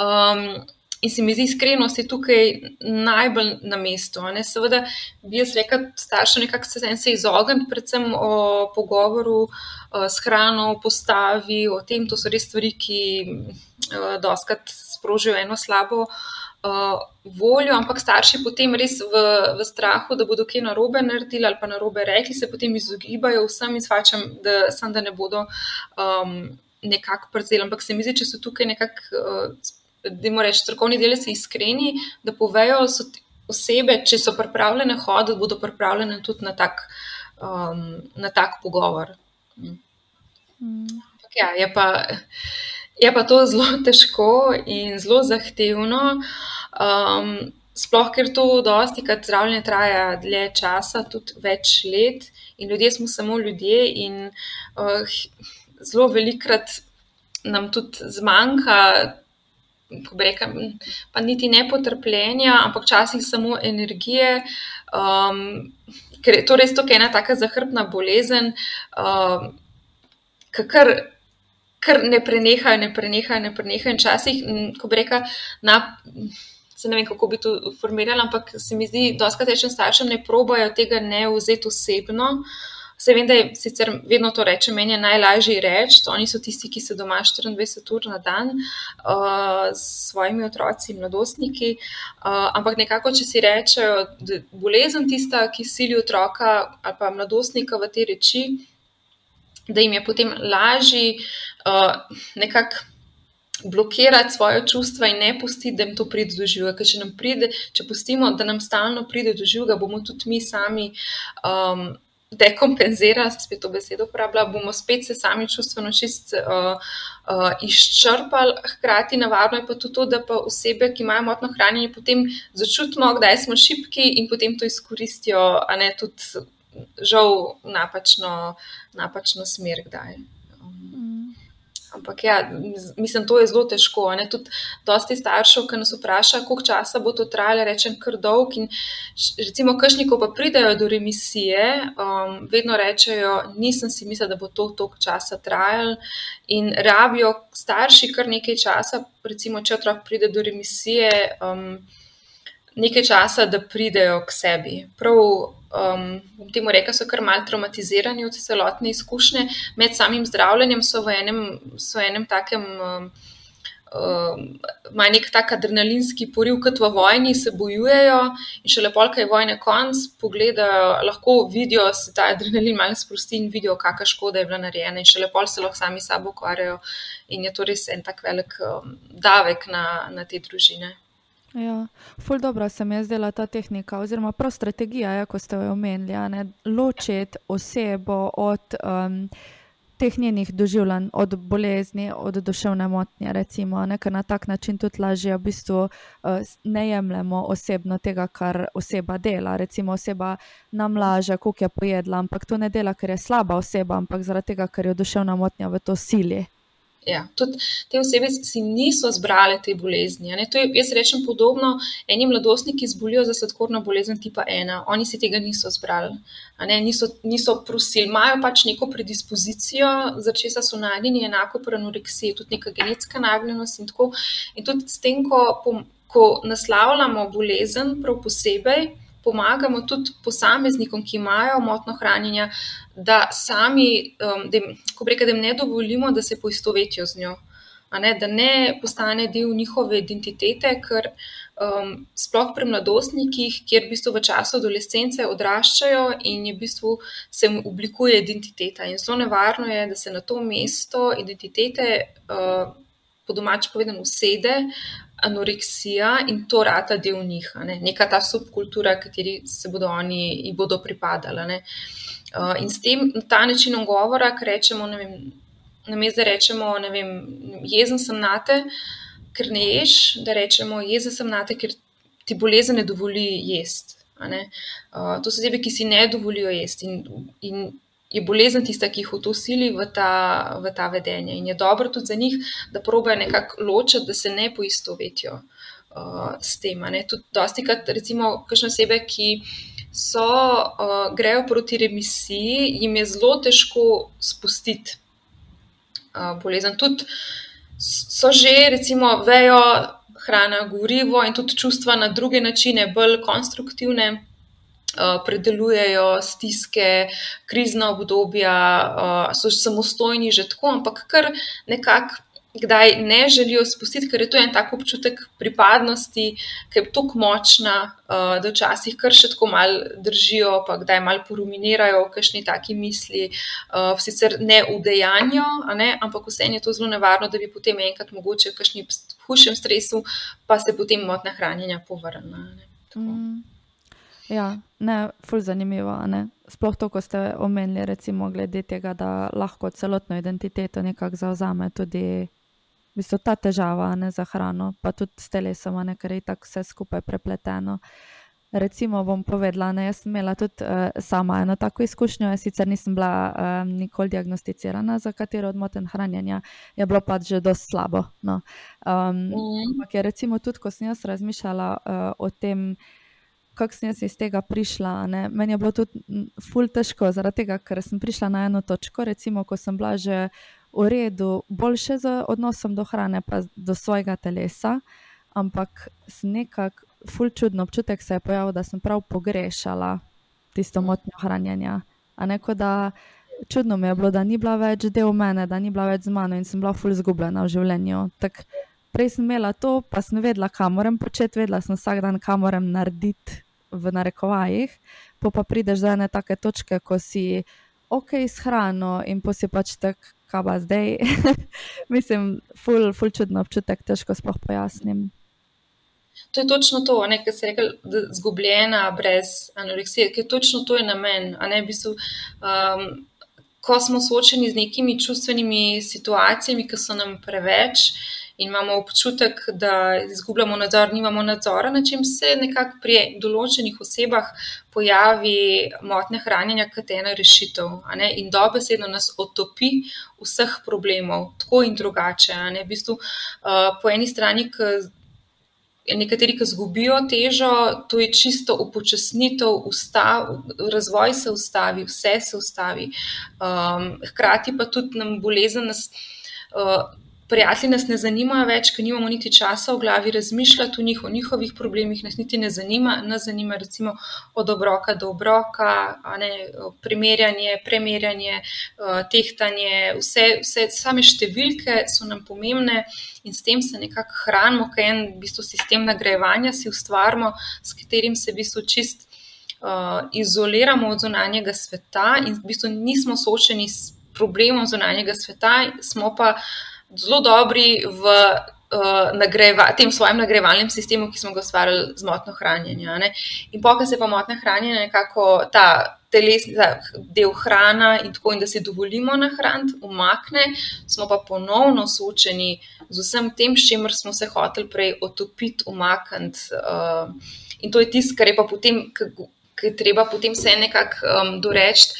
A: Um, In se mi zdi, iskrenost je tukaj najbolj na mestu. Ne? Seveda, bi jaz rekel, staršem nekako se, se izogniti, predvsem o pogovoru s hrano, o postavi, o tem, to so res stvari, ki uh, doskrat sprožijo eno slabo uh, voljo, ampak starši potem res v, v strahu, da bodo kaj narobe naredili ali pa narobe rekli, se potem izogibajo vsem in svačam, da, sam, da ne bodo um, nekako przeli. Ampak se mi zdi, če so tukaj nekako. Uh, da morajo strokovni delavci iskreni, da povejo osebe, če so pripravljene hoditi, bodo pripravljene tudi na tak, um, na tak pogovor. Mm. Ja, je, pa, je pa to zelo [laughs] težko in zelo zahtevno. Um, sploh, ker to dosti, kar zdravljenje traja dlje časa, tudi več let, in ljudje smo samo ljudje, in uh, zelo velikrat nam tudi zmanjka ko bi rekel, pa niti ne potrpljenja, ampak včasih samo energije. Um, ker je to res tako ena taka zahrbna bolezen, um, kar, kar ne prenehajo, ne prenehajo, ne prenehajo. In včasih, ko bi rekel, na. Se ne vem, kako bi to formirala, ampak se mi zdi, da dosta rečem staršem, ne probojajo tega ne vzeti osebno. Se vem, da je sicer vedno to reče, meni je najlažje reči, oni so tisti, ki so doma 24 ur na dan uh, s svojimi otroci in mladostniki. Uh, ampak nekako, če si rečejo, da je bolezen tista, ki sili otroka ali pa mladostnika v te reči, da jim je potem lažje uh, nekako. Blokirati svoje čustva in ne pustiti, da jim to pride do živega. Ker če nam pride, če pustimo, da nam stalno pride do živega, bomo tudi mi sami um, dekompenzirali, spet to besedo uporabljam, bomo spet se sami čustveno čist uh, uh, izčrpali. Hkrati navadno je pa tudi to, da pa osebe, ki imajo motno hranjenje, potem začutimo, kdaj smo šipki in potem to izkoristijo, a ne tudi žal napačno, napačno smer, kdaj. Ampak, ja, mislim, to je zelo težko. Tudi dosti staršev, ki nas vprašajo, koliko časa bo to trajalo, rečem, kar dolg. In recimo, kašni, ko pa pridejo do remisije, um, vedno rečejo, nisem si mislila, da bo to toliko časa trajalo. In rabijo starši kar nekaj časa, recimo, če otrok pride do remisije. Um, nekaj časa, da pridejo k sebi. Prav, um, temu rekel, so kar mal traumatizirani od celotne izkušnje. Med samim zdravljenjem so v enem, so enem takem. Um, Imajo um, nek tak adrenalinski poriv, kot v vojni, se bojujejo, in še lepo, kaj je vojne konc, pogledajo, lahko vidijo, se ta adrenalin malo sprosti in vidijo, kakšna škoda je bila narejena, in še lepo se lahko sami sabo ukvarjajo. In je to res en tak velik um, davek na, na te družine.
B: Ja, ful dobro se mi je zdela ta tehnika, oziroma prav strategija, ja, ko ste jo omenili, ja, ločiti osebo od um, teh njenih doživljanj, od bolezni, od duševne motnje, recimo, ne, na tak način tudi lažje v bistvu uh, ne jemljemo osebno tega, kar oseba dela. Recimo oseba nam laže, koliko je pojedla, ampak to ne dela, ker je slaba oseba, ampak zaradi tega, ker je duševna motnja v to sili.
A: Ja, tudi te osebe si niso zbrale te bolezni. Je, jaz rečem podobno, eni mladostniki zbolijo za sladkorno bolezen tipa 1, oni si tega niso zbrali, niso, niso prosili, imajo pač neko predispozicijo, za česa so nagnjeni, enako pri anoreksiji, tudi neka genetska nagnjenost in tako. In tudi s tem, ko, ko naslavljamo bolezen, prav posebej pomagamo tudi posameznikom, ki imajo motno hranjenje, da sami, um, da jim, ko reka, da jim ne dovolimo, da se poistovetijo z njo. Ne, da ne postane del njihove identitete, ker um, sploh pri mladostnikih, kjer v, bistvu v času adolescence odraščajo in v bistvu se jim oblikuje identiteta. In zelo nevarno je, da se na to mesto identitete, uh, po domač povedano, usede anoreksija in to rata del njih, ne? neka ta subkultura, kateri se bodo oni bodo pripadali. Uh, in s tem ta način govora, ki rečemo, ne vem, na mestu rečemo, ne vem, jezen sem na te, ker ne ješ, da rečemo, jezen sem na te, ker ti bolezen ne dovoli jesti. Uh, to so osebe, ki si ne dovolijo jesti. In, in je bolezen tista, ki jih v to sili v ta, v ta vedenje. In je dobro tudi za njih, da probejo nekako ločiti, da se ne poistovetijo uh, s tem. Tudi, dosti krat, recimo, kakšne osebe, ki so, uh, grejo proti remisiji, jim je zelo težko spustiti uh, bolezen. Tudi so že, recimo, vejo. hrana, gorivo in tudi čustva na druge načine, bolj konstruktivne. Uh, predelujejo stiske, krizna obdobja, uh, so samostojni že tako, ampak kar nekako kdaj ne želijo spustiti, ker je to en tak občutek pripadnosti, ki je tako močna, uh, da včasih kar še tako mal držijo, pa kdaj mal poruminirajo kakšni taki misli, sicer ne v dejanju, ne, ampak vseeno je to zelo nevarno, da bi potem enkrat mogoče v kakšni hujšem stresu, pa se potem motna hranjenja povrnila.
B: Mm. Ja, ne, ful zanimivo. Ne? Sploh to, ko ste omenili, recimo, glede tega, da lahko celotno identiteto nekako zauzame tudi v bistvu ta težava ne, za hrano, pa tudi s telesom, ne, ker je tako vse skupaj prepleteno. Recimo, bom povedala, da sem imela tudi uh, sama eno tako izkušnjo, jaz sicer nisem bila uh, nikoli diagnosticirana za katero od moten hranjenja, je bilo pač že dosti slabo. No. Um, mm. Ampak je recimo tudi, ko sem jaz razmišljala uh, o tem, kako sem jaz iz tega prišla, ne, meni je bilo tudi ful težko, zaradi tega, ker sem prišla na eno točko, recimo, ko sem bila že v redu, boljše z odnosom do hrane, pa do svojega telesa, ampak nekako ful čudno občutek se je pojavil, da sem prav pogrešala tisto motnjo hranjenja. Neko da čudno mi je bilo, da ni bila več del mene, da ni bila več z mano in sem bila ful zgubljena v življenju. Tak, prej sem imela to, pa sem vedela, kam moram početi, vedela sem vsak dan, kam moram narediti v narekovajih. Po pa prideš do ene take točke, ko si ok s hrano in pa si pač tako kaj pa zdaj. [laughs] Mislim, ful, ful čudno občutek, težko sploh pojasnim.
A: To je točno to, kar se reče, zgubljena brez anoreksije, ker točno to je namen. V bistvu, um, ko smo soočeni z nekimi čustvenimi situacijami, ki so nam preveč, uh, in imamo občutek, da izgubljamo nadzor, nimamo nadzora, na čem se nekako pri določenih osebah pojavi motnja hranjenja kot ena rešitev. In dobesedno nas otopi vseh problemov, tako in drugače. V bistvu, uh, po eni strani, Nekateri, ki izgubijo težo, to je čisto upočasnitev, ustav, razvoj se ustavi, vse se ustavi. Um, hkrati pa tudi nam bolezen nas, uh, prijatelji nas ne zanimajo več, ker nimamo niti časa v glavi razmišljati o, njih, o njihovih problemih, nas niti ne zanima. Nas zanima recimo od obroka do obroka, ne, primerjanje, premerjanje, tehtanje, vse, vse same številke so nam pomembne in s tem se nekako hranimo, kaj je en v bistvu sistem nagrajevanja, si ustvarjamo, s katerim se v bistvu čist. Uh, izoliramo od zunanjega sveta, in v bistvu nismo soočeni s problemom zunanjega sveta, smo pa uh, zelo dobri v uh, nagrajeva, tem svojem nagrajevalnem sistemu, ki smo ga ustvarjali z motno hranjenjem. In pokaj se pa motna hranjenja nekako ta. Telesni del hrana, in tako, in da si dovolimo nahraniti, umakne, smo pa ponovno soočeni z vsem tem, s čimer smo se hoteli prej otopiti, umakniti. Uh, in to je tisto, kar je pa potem, ki je treba potem vse nekako um, doreči,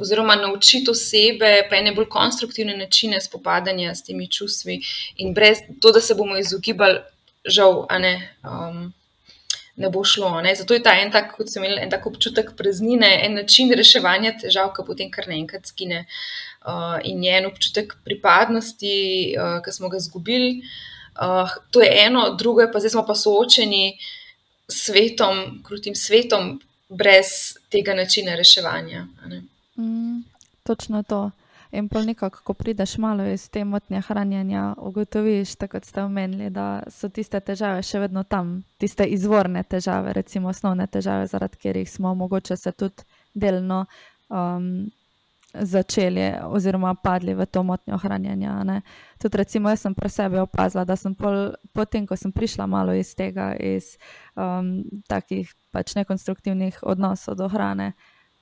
A: oziroma naučiti osebe, pa ene bolj konstruktivne načine spopadanja s temi čustvi, in brez to, da se bomo izogibali, žal, ne, um, ne bo šlo. Ne. Zato je ta en tak, kot sem imel, en tak občutek praznine, en način reševanja težav, ki potem kar naenkrat skine. Uh, in je en občutek pripadnosti, uh, ki smo ga izgubili. Uh, to je eno, drugo je pa zdaj smo pa soočeni s svetom, krutim svetom, brez tega načina reševanja.
B: Mm, točno to. In pa nekako, ko prideš malo iz te motnje hranjenja, ugotoviš, tako kot ste omenili, da so tiste težave še vedno tam, tiste izvorne težave, recimo osnovne težave, zaradi katerih smo mogoče se tudi delno um, začeli oziroma padli v to motnjo hranjenja. Ne. Tudi, recimo, jaz sem pri sebi opazila, da sem pol, potem, ko sem prišla malo iz tega, iz um, takih pač nekonstruktivnih odnosov do hrane,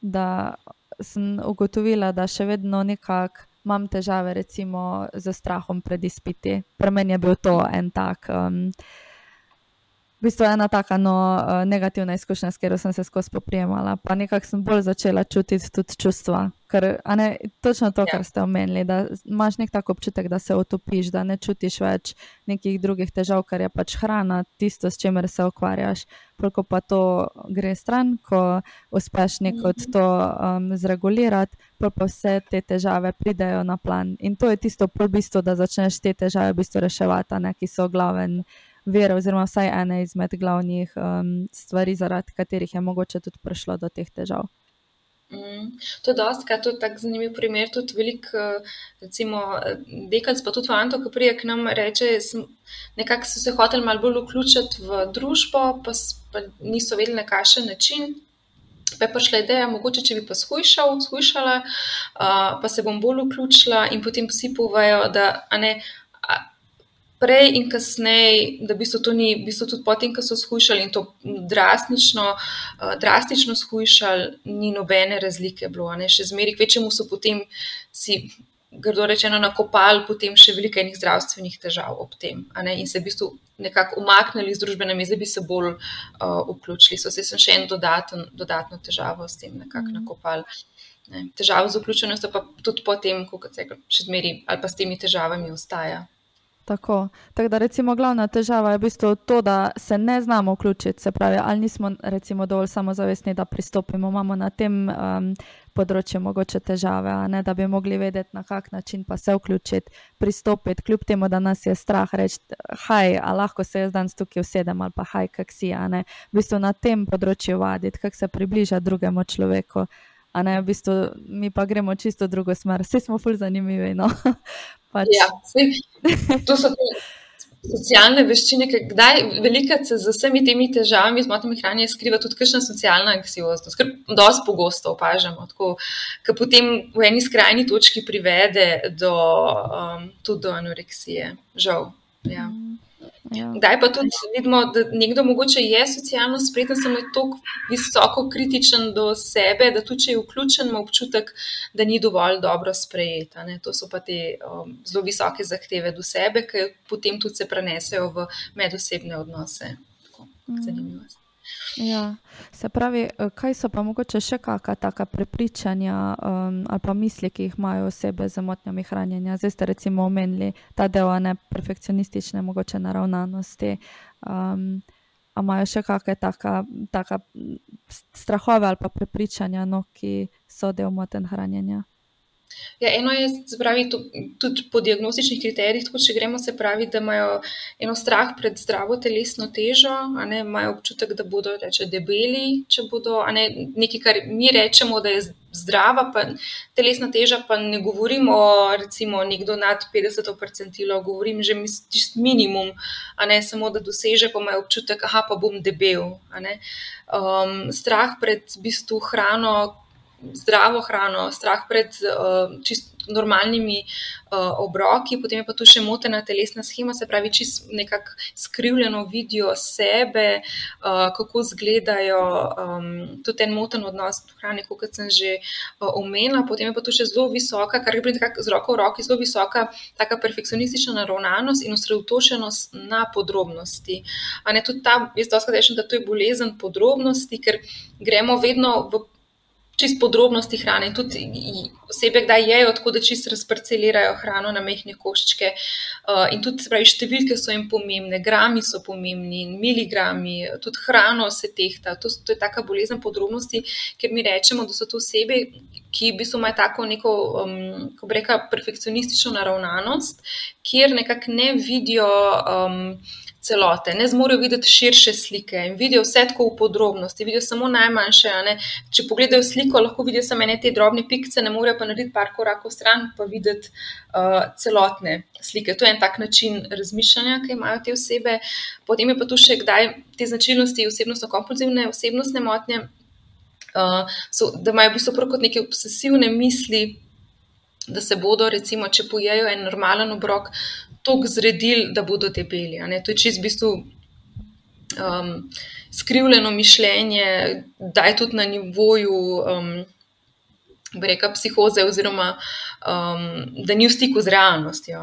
B: da sem ugotovila, da še vedno nekako imam težave, recimo, z strahom pred izpiti. Pri meni je bil to en tak. Um, v bistvu ena taka no, eh, negativna izkušnja, s katero sem se skozi poprijemala. Pa nekako sem bolj začela čutiti tudi čustva. Ker, ne, točno to, ja. kar ste omenili, da imaš nek tak občutek, da se otopiš, da ne čutiš več nekih drugih težav, kar je pač hrana, tisto, s čimer se ukvarjaš. Ko pa to gre stran, ko uspeš neko od to um, zregulirati, pa vse te težave pridejo na plan. In to je tisto, v bistvu, da začneš te težave v bistvu reševati, ne, ki so glaven vere, oziroma vsaj ena izmed glavnih um, stvari, zaradi katerih je mogoče tudi prišlo do teh težav.
A: Mm, to je dosti, kaj je tako zanimiv primer. Tudi veliko, uh, recimo, dekans, pa tudi fanto, ki prije k nam reče, nekako so se hoteli malo bolj vključiti v družbo, pa, pa niso vedeli na kakšen način. Pa je prišla ideja, mogoče če bi pa skušal, skušala, uh, pa se bom bolj vključila, in potem vsi povejo, da ne, prej in kasneje, da bi se to ni, bi se tudi potem, ko so skušali in to drastično, uh, drastično skušali, ni nobene razlike bilo. Ne? Še zmeraj, večjemu so potem si. Grdo rečeno, nakopali potem še veliko enih zdravstvenih težav ob tem, in se v bistvu nekako umaknili iz družbene mize, da bi se bolj uh, vključili. So se še en dodaten, dodatno težavo s tem nekako mm. nakopali. Ne. Težava z vključenostjo pa tudi potem, ko se še zmeri ali pa s temi težavami ostaja.
B: Tako. tako da, recimo, glavna težava je v bistvu to, da se ne znamo vključiti, se pravi, ali nismo recimo, dovolj samozavestni, da pristopimo. Imamo na tem um, področju mogoče težave, ne, da bi mogli vedeti, na kak način pa se vključiti, pristopiti, kljub temu, da nas je strah reči, haj, a lahko se jaz danes tukaj usedem ali pa haj, kak si. V bistvu na tem področju vaditi, kako se približati drugemu človeku. Ne, v bistvu, mi pa gremo čisto drugo smer, vsi smo fulj zanimivi. No? [laughs]
A: Pač. Ja, to so te socialne veščine, ki kdaj velika se z vsemi temi težavami, z motnjami hranje, skriva tudi kakšna socialna anksioznost, kar dosti pogosto opažamo, ki potem v eni skrajni točki privede do, um, tudi do anoreksije. Žal. Ja. Mm. Ja. Kdaj pa tudi vidimo, da nekdo mogoče je socialno spreten, samo je tako visoko kritičen do sebe, da tudi če je vključen, ima občutek, da ni dovolj dobro sprejeta. Ne? To so pa te um, zelo visoke zahteve do sebe, ki potem tudi se prenesejo v medosebne odnose. Tako, mm.
B: Ja, se pravi, eh, kaj so pa mogoče še kakšna taka prepričanja um, ali pa misli, ki jih imajo osebe z motnjami hranjenja? Zdaj ste recimo omenili ta del ne perfekcionistične, mogoče naravnanosti. Um, a imajo še kakšne taka, taka strahove ali pa prepričanja, no, ki so del motenj hranjenja?
A: Ja, eno je, pravi, tudi po diagnostičnih kriterijih, tako če gremo, se pravi, da imajo eno strah pred zdravo telesno težo, ne, imajo občutek, da bodo reče, debeli, če bodo ne, nekaj, kar mi rečemo, da je zdrava, pa telesna teža, pa ne govorimo recimo nekdo nad 50 percentilo, govorim že čist minimum, a ne samo, da doseže, pa imajo občutek, aha, pa bom debel. Um, strah pred bistvu hrano, zdravo hrano, strah pred uh, čist normalnimi uh, obroki, potem je pa tu še motena telesna schema, se pravi, čist nekako skrivljeno vidijo sebe, uh, kako izgledajo, um, tudi en moten odnos do hrane, kot sem že uh, omenila, potem je pa tu še zelo visoka, kar gre z roko v roki, zelo visoka taka perfekcionistična naravnanost in osredotočenost na podrobnosti. A ne tudi ta, jaz dosti rečem, da to je bolezen podrobnosti, ker gremo vedno v čist podrobnosti hrane. Tudi osebe, kdaj jejo, tako da čist razparcelirajo hrano na mehke koščke. Uh, in tudi pravi, številke so jim pomembne, grami so pomembni, miligrami, tudi hrano se tehta. To, to je taka bolezen podrobnosti, ker mi rečemo, da so to osebe, ki bi so imeli tako neko, um, ko bi rekla, perfekcionistično naravnanost, kjer nekako ne vidijo. Um, celote, ne zmorejo videti širše slike in vidijo vse tako v podrobnosti, vidijo samo najmanjše. Če pogledajo sliko, lahko vidijo samo te drobne pikce, ne morejo pa narediti par korakov stran, pa videti uh, celotne slike. To je en tak način razmišljanja, ki imajo te osebe. Potem je pa tu še kdaj te značilnosti osebnostno-kompulzivne osebnostne motnje, uh, so, da imajo v bistvu kot neke obsesivne misli. Da se bodo, recimo, če pojejo en normalen obrok, tako zredili, da bodo debeli. To je čist v bistvu um, skrivljeno mišljenje, da je tudi na nivoju. Um, Reka psihoze, oziroma um, da ni v stiku z realnostjo.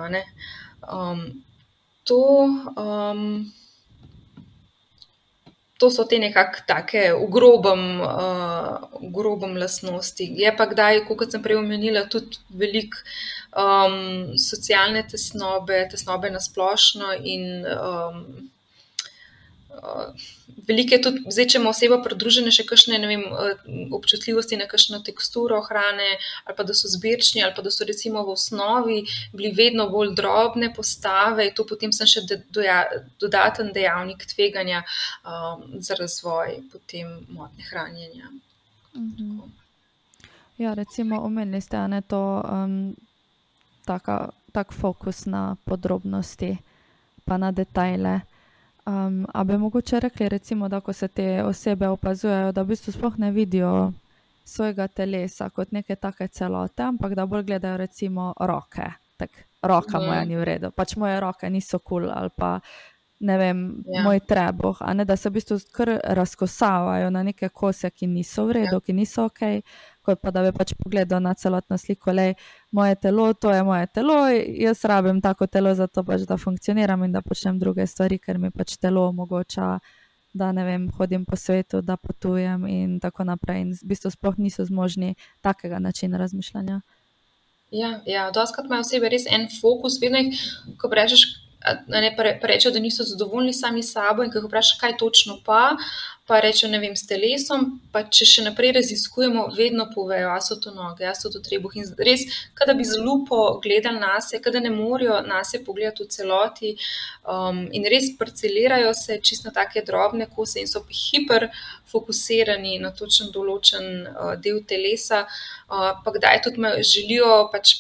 A: Um, to, um, to so te nekako take v grobem, uh, grobem lastnosti. Je pa kdaj, kot sem prej omenila, tudi veliko um, socialne tesnobe, tesnobe na splošno in um, Veliko je tudi, zdaj, če ima oseba pridružene še kakšne vem, občutljivosti na kakšno teksturo hrane, ali pa da so zbirčni, ali pa da so recimo v osnovi bili vedno bolj drobne postave, to potem sem še doja, dodaten dejavnik tveganja um, za razvoj potem motne hranjenja. Mhm.
B: Ja, recimo, omenili ste, da je to um, tak fokus na podrobnosti, pa na detajle. Um, a bi mogoče rekli, recimo, da ko se te osebe opazujejo, da v bistvu sploh ne vidijo svojega telesa kot neke take celote, ampak da bolj gledajo recimo roke. Tak, roka moja ni v redu, pač moje roke niso kul cool, ali pa ne vem, ja. moj trebuh, a ne da se v bistvu kar razkosavajo na neke kose, ki niso v redu, ja. ki niso ok kot pa da bi pač pogledal na celotno sliko, le moje telo, to je moje telo, jaz rabim tako telo, zato pač da funkcioniram in da počnem druge stvari, ker mi pač telo omogoča, da ne vem, hodim po svetu, da potujem in tako naprej. In v bistvu sploh niso zmožni takega načina razmišljanja.
A: Ja, ja doskrat imajo osebe res en fokus, vedno jih, ko rečeš, ne, pa rečejo, da niso zadovoljni sami s sabo in ko jih vprašaš, kaj točno pa, pa rečejo, ne vem, s telesom. Pa če še naprej raziskujemo, vedno povejo, a so to noge, a so to trebuh. In res, kada bi z lupo gledali na sebe, kada ne morajo na sebe pogledati v celoti um, in res parcelirajo se čisto take drobne kose in so hiperfokusirani na točen določen uh, del telesa, uh, pa kdaj tudi želijo pač.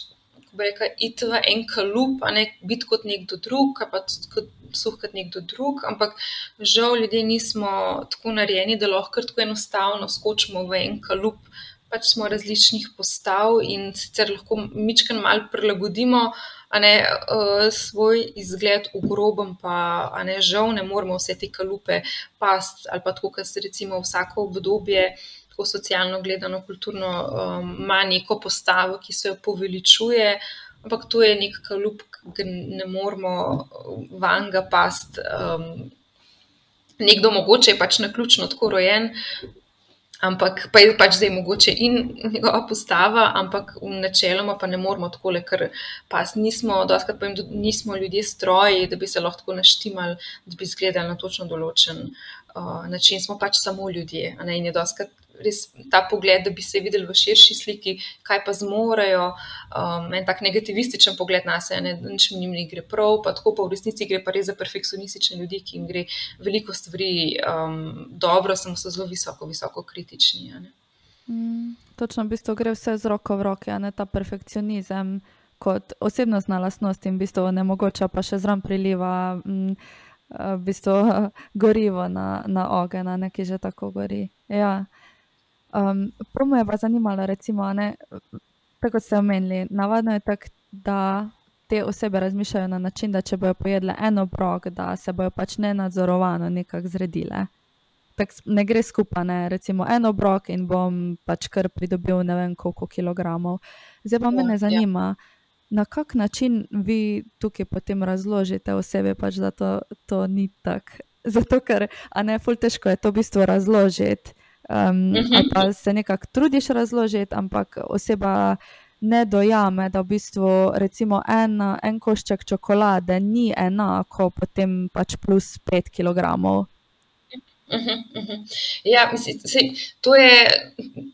A: Reka, iti v en kalup, ne biti kot nekdo drug, pa kot suh kot nekdo drug, ampak žal ljudje nismo tako narejeni, da lahko tako enostavno skočimo v en kalup. Pač smo različnih postav in sicer lahko mičken mal prilagodimo, ne uh, svoj izgled v grobem, pa ne žal ne moremo vse te kalupe past ali pa tako, ker se recimo vsako obdobje. Tako socialno gledano, kulturno um, ima neko postavo, ki se jo poveličuje, ampak to je nek kalup, ki ne moramo van ga past. Um, nekdo mogoče je pač na ključno tako rojen, ampak pa je pač zdaj mogoče in njegova postava, ampak v načeloma pa ne moramo tako le, ker pas nismo, doskrat pa jim nismo ljudje stroji, da bi se lahko naštimali, da bi izgledali na točno določen uh, način. Smo pač samo ljudje, ne in je doskrat res ta pogled, da bi se videli v širši sliki, kaj pa zmorejo. Um, en tak negativističen pogled na sebe, da nič mi ne gre prav, pa tako pa v resnici gre pa res za perfekcionistične ljudi, ki jim gre veliko stvari um, dobro, samo so zelo visoko, visoko kritični.
B: Mm, točno, v bistvu gre vse z roko v roke, a ne ta perfekcionizem. Kot osebnostna lastnost in v bistvu ne mogoče pa še zraven priliva m, mm, v bistvu, [laughs] gorivo na, na ogen, ki že tako gori. Ja. Um, Prvo me je pa zanimalo, recimo, ne, tako ste omenili, navadno je tako, da te osebe razmišljajo na način, da če bojo pojedle eno obrok, da se bojo pač ne nadzorovano nekako zredile. Tak ne gre skupaj, ne, recimo eno obrok in bom pač kar pridobil ne vem koliko kilogramov. Zdaj pa me ja, zanima, ja. na kak način vi tukaj potem razložite osebe, pač, da to, to ni tako. [laughs] Zato, ker, a ne, ful težko je to v bistvu razložiti. Um, ali pa se nekako trudiš razložiti, ampak oseba ne dojame, da v bistvu recimo en, en košček čokolade ni enako, potem pač plus 5 kg.
A: Uh -huh, uh -huh. Ja, mislim, se, to je,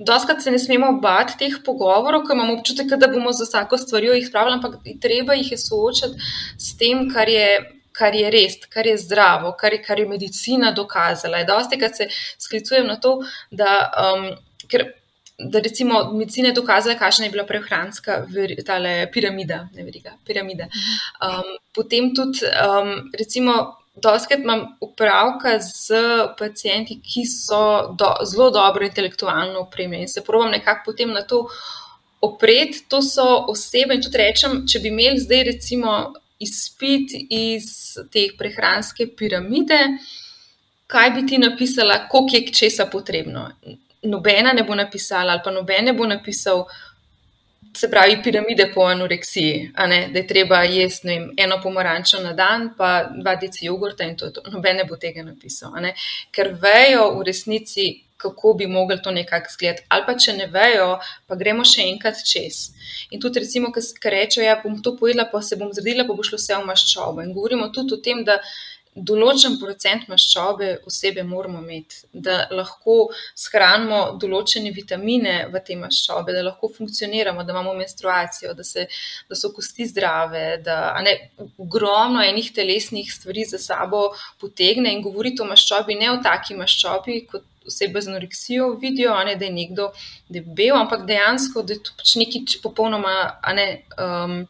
A: doskrat se ne smemo bati teh pogovorov, ker imamo občutek, da bomo za vsako stvar jih spravili, ampak treba jih je soočati s tem, kar je kar je res, kar je zdravo, kar je, kar je medicina dokazala. Je dosti, kar se sklicujem na to, da. Um, ker, Da, recimo, medicina je dokazala, kakšna je bila prehranska piramida. Veriga, piramida. Um, potem tudi, um, recimo, doskrat imam upravka z pacijenti, ki so do, zelo dobro intelektualno opremljeni se pravim nekako potem na to opreti. To so osebe, in tudi rečem, če bi imeli zdaj, recimo, izpit iz te prehranske piramide, kaj bi ti napisala, koliko je česa potrebno. Nobena ne bo napisala, ali pa noben ne bo napisal, se pravi, piramide po anoreksiji, da je treba jesti vem, eno pomarančo na dan, pa dva deci jogurta in to je to. Noben ne bo tega napisal, ker vejo v resnici, kako bi mogli to nekako izgledati. Ali pa če ne vejo, pa gremo še enkrat čez. In tudi, recimo, ki rečejo, da ja, bom to pojedla, pa se bom zredila, pa bo šlo vse v maščobo. In govorimo tudi o tem, da določen procent maščobe osebe moramo imeti, da lahko shranimo določene vitamine v te maščobe, da lahko funkcioniramo, da imamo menstruacijo, da, se, da so kosti zdrave, da ne, ogromno enih telesnih stvari za sabo potegne in govoriti o maščobi, ne o taki maščobi, kot osebe z anoreksijo vidijo, ne, da je nekdo debel, ampak dejansko, da je to pač nekaj popolnoma. Ne, um,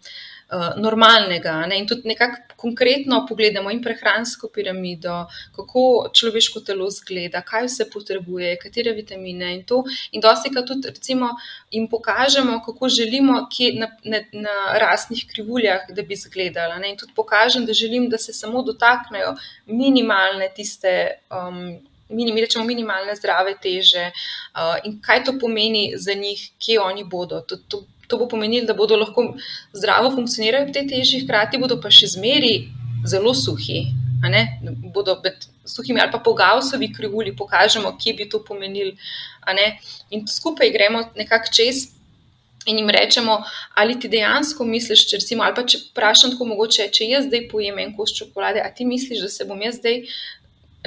A: uh, normalnega. Ne? In tudi nekako konkretno pogledamo in prehransko piramido, kako človeško telo zgleda, kaj vse potrebuje, katere vitamine in to. In dosti krat tudi recimo, jim pokažemo, kako želimo, kje na, na, na rasnih krivuljah, da bi izgledala. Ne? In tudi pokažem, da želim, da se samo dotaknejo minimalne tiste. Um, Mi rečemo minimalne zdrave teže uh, in kaj to pomeni za njih, kje oni bodo. To, to to bo pomenilo, da bodo lahko zdravo funkcionirali v tej teži, hkrati bodo pa še zmeri zelo suhi. Bodo med suhimi ali pa po Gausovi krivulji pokažemo, kje bi to pomenili. In skupaj gremo nekako čez. In jim rečemo, ali ti dejansko misliš, če recimo, ali pa če vprašam tako mogoče, če jaz zdaj pojem en kos čokolade, a ti misliš, da se bom jaz zdaj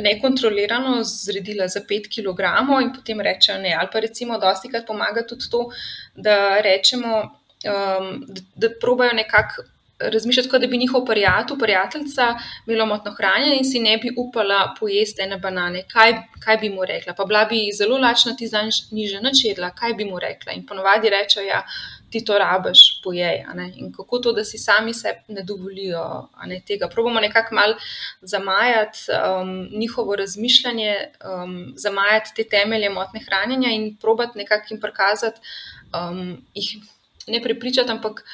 A: nekontrolirano zredila za 5 kg in potem rečejo ne. Ali pa recimo, dosti krat pomaga tudi to, da rečemo, um, da, da probajo nekako. Razmišljati, kot da bi njihov prijatelj, prijateljica, imela motno hranjenje in si ne bi upala pojesti ene banane. Kaj, kaj bi mu rekla? Pa bila bi zelo lačna, ti zdaj ni že načedla, kaj bi mu rekla? In ponovadi rečejo, ja, ti to rabiš, pojej. In kako to, da si sami se ne dovolijo ne, tega. Probamo nekako mal zamajati um, njihovo razmišljanje, um, zamajati te temelje motne hranjenja in probati nekako jim prikazati, um, jih ne prepričati, ampak.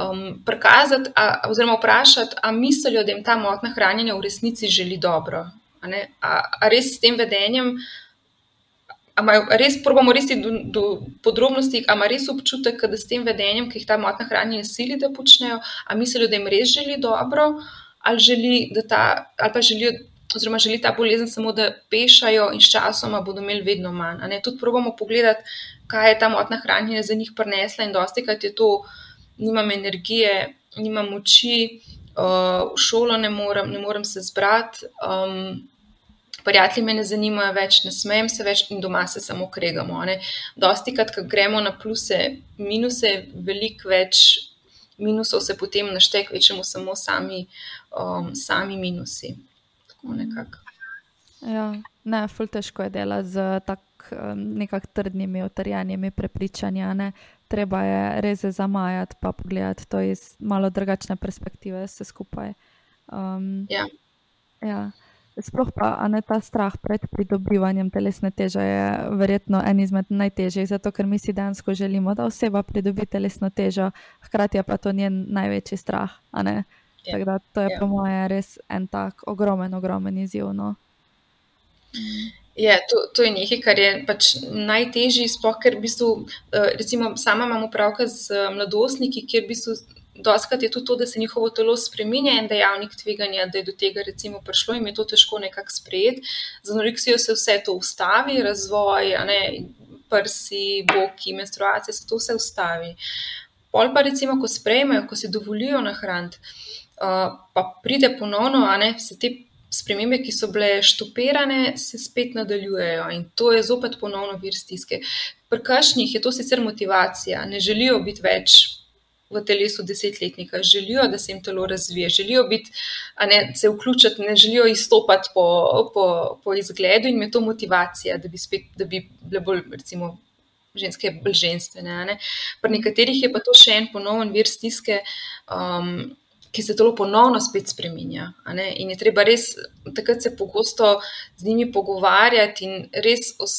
A: Um, prikazati, a, oziroma vprašati, ali mislijo, da jim ta motna hranjenja v resnici želi dobro. A, a, a res s tem vedenjem Amajo res, probamo res do, do podrobnosti, ali ima res občutek, da s tem vedenjem, ki jih ta motna hranjenja sili, da počnejo, ali mislijo, da jim res želi dobro, ali, želi, ta, ali pa želijo, oziroma želi ta bolezen samo, da pešajo in s časoma bodo imeli vedno manj. Tudi probamo pogledati, kaj je ta motna hranjenja za njih prinesla in dosti, kaj je to, nimam energije, nimam moči, uh, v šolo ne morem, ne morem se zbrati. Um, prijatelji me ne zanimajo več, ne smejem se več in doma se samo kregamo. Ne. Dosti krat, ko gremo na pluse, minuse, veliko več minusov se potem našteje, večemo samo sami, um, sami minusi. Tako nekako.
B: Ja, ne, ful težko je dela z tako um, nekako trdnimi, utrjenimi prepričanji. Treba je res zamajati, pa pogledati to iz malo drugačne perspektive, vse skupaj. Um,
A: ja.
B: ja. Sploh pa ne ta strah pred pridobivanjem telesne teže je verjetno en izmed najtežjih, zato ker mi si dejansko želimo, da oseba pridobi telesno težo, hkrati pa to njen največji strah. Ja. Tako da to je ja. po mojem res en tak ogromen, ogromen izziv. No.
A: Je, to, to je nekaj, kar je pač najtežje, sploh ker v bistvu, eh, recimo, sama imamo pravka z mladostniki, kjer v bistvu Doskrat je tudi to, da se njihovo telo spremenja in dejavnik tveganja, da je do tega recimo prišlo in je to težko nekako sprejeti. Za anoreksijo se vse to ustavi, razvoj, ne, prsi, boki, menstruacije, se to vse ustavi. Pol pa recimo, ko sprejmejo, ko se dovolijo nahraniti, uh, pa pride ponovno, a ne, se te spremembe, ki so bile štopirane, se spet nadaljujejo in to je zopet ponovno vir stiske. Pri kašnih je to sicer motivacija, ne želijo biti več v telesu desetletnika, želijo, da se jim telo razvije, želijo biti, ne, se vključiti, ne želijo izstopati po, po, po izgledu in je to motivacija, da bi, spet, da bi bile bolj, recimo, ženske bolj ženstvene. Ne. Pri nekaterih je pa to še en ponoven vir stiske. Um, Ki se telo ponovno spet spremenja. In je treba res takrat se pogosto z njimi pogovarjati in res os,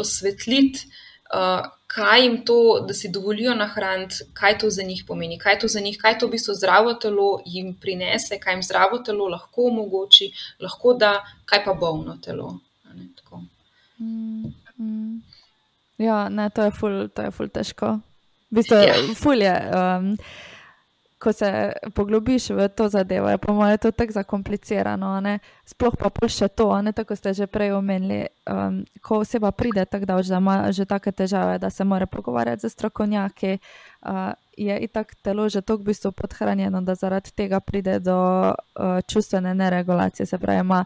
A: osvetliti, uh, kaj jim to, da si dovolijo nahraniti, kaj to za njih pomeni, kaj to za njih, kaj to v bistvu zdravo telo jim prinese, kaj jim zdravo telo lahko omogoči, lahko da, kaj pa bolno telo.
B: Mm, mm. Ja, ne, to je ful, to je ful težko. V bistvu, ja. fulje. Um, ko se poglobiš v to zadevo, je po mojem to tako zakomplicirano. Sploh pa pol še to, ne tako ste že prej omenili. Um, ko oseba pride tako daleko, da ima že take težave, da se mora pogovarjati z strokovnjaki, uh, je itak telo že tako v bistvu podhranjeno, da zaradi tega pride do uh, čustvene neregulacije. Se pravi, ima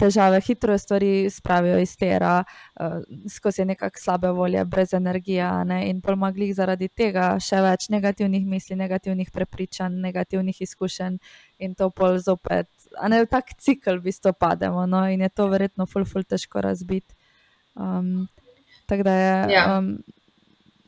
B: težave, hitro stvari spravijo iz tera, uh, skozi nekakšne slabe volje, brez energije. Ne? In pomagli zaradi tega še več negativnih misli, negativnih prepričanj, negativnih izkušenj in to pol zopet. A ne v tak cikl v bistvu pademo no? in je to verjetno ful, ful težko razbiti. Um, tako da je ja. um,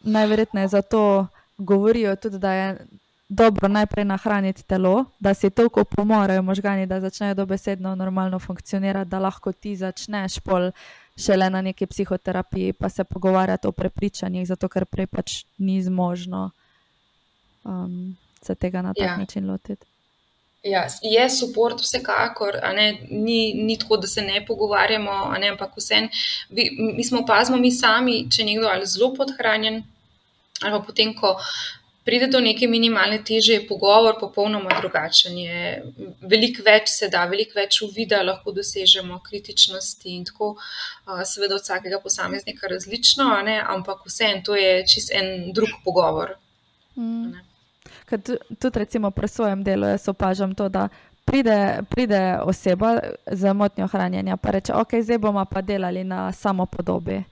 B: najverjetneje zato govorijo tudi, da je dobro najprej nahraniti telo, da si toliko pomorejo možgani, da začnejo dobesedno normalno funkcionirati, da lahko ti začneš pol šele na neki psihoterapiji, pa se pogovarjati o prepričanjih, zato ker prej pač ni zmožno um, se tega na tak ja. način lotiti.
A: Ja, je support, vsekakor, ne, ni, ni tako, da se ne pogovarjamo, ne, ampak vse. Mi smo opazili, mi sami, če nekdo ali zelo podhranjen, ali pa potem, ko pride do neke minimalne teže, je pogovor popolnoma drugačen. Je veliko več se da, veliko več uvida lahko dosežemo, kritičnosti in tako, seveda od vsakega posameznika različno, ne? ampak vseeno to je čist en drug pogovor. Mm.
B: Tudi, recimo, pri svojem delu jaz opažam to, da pride, pride oseba z motnjo hranjenja in reče: Ok, zdaj bomo pa delali na samopodobi.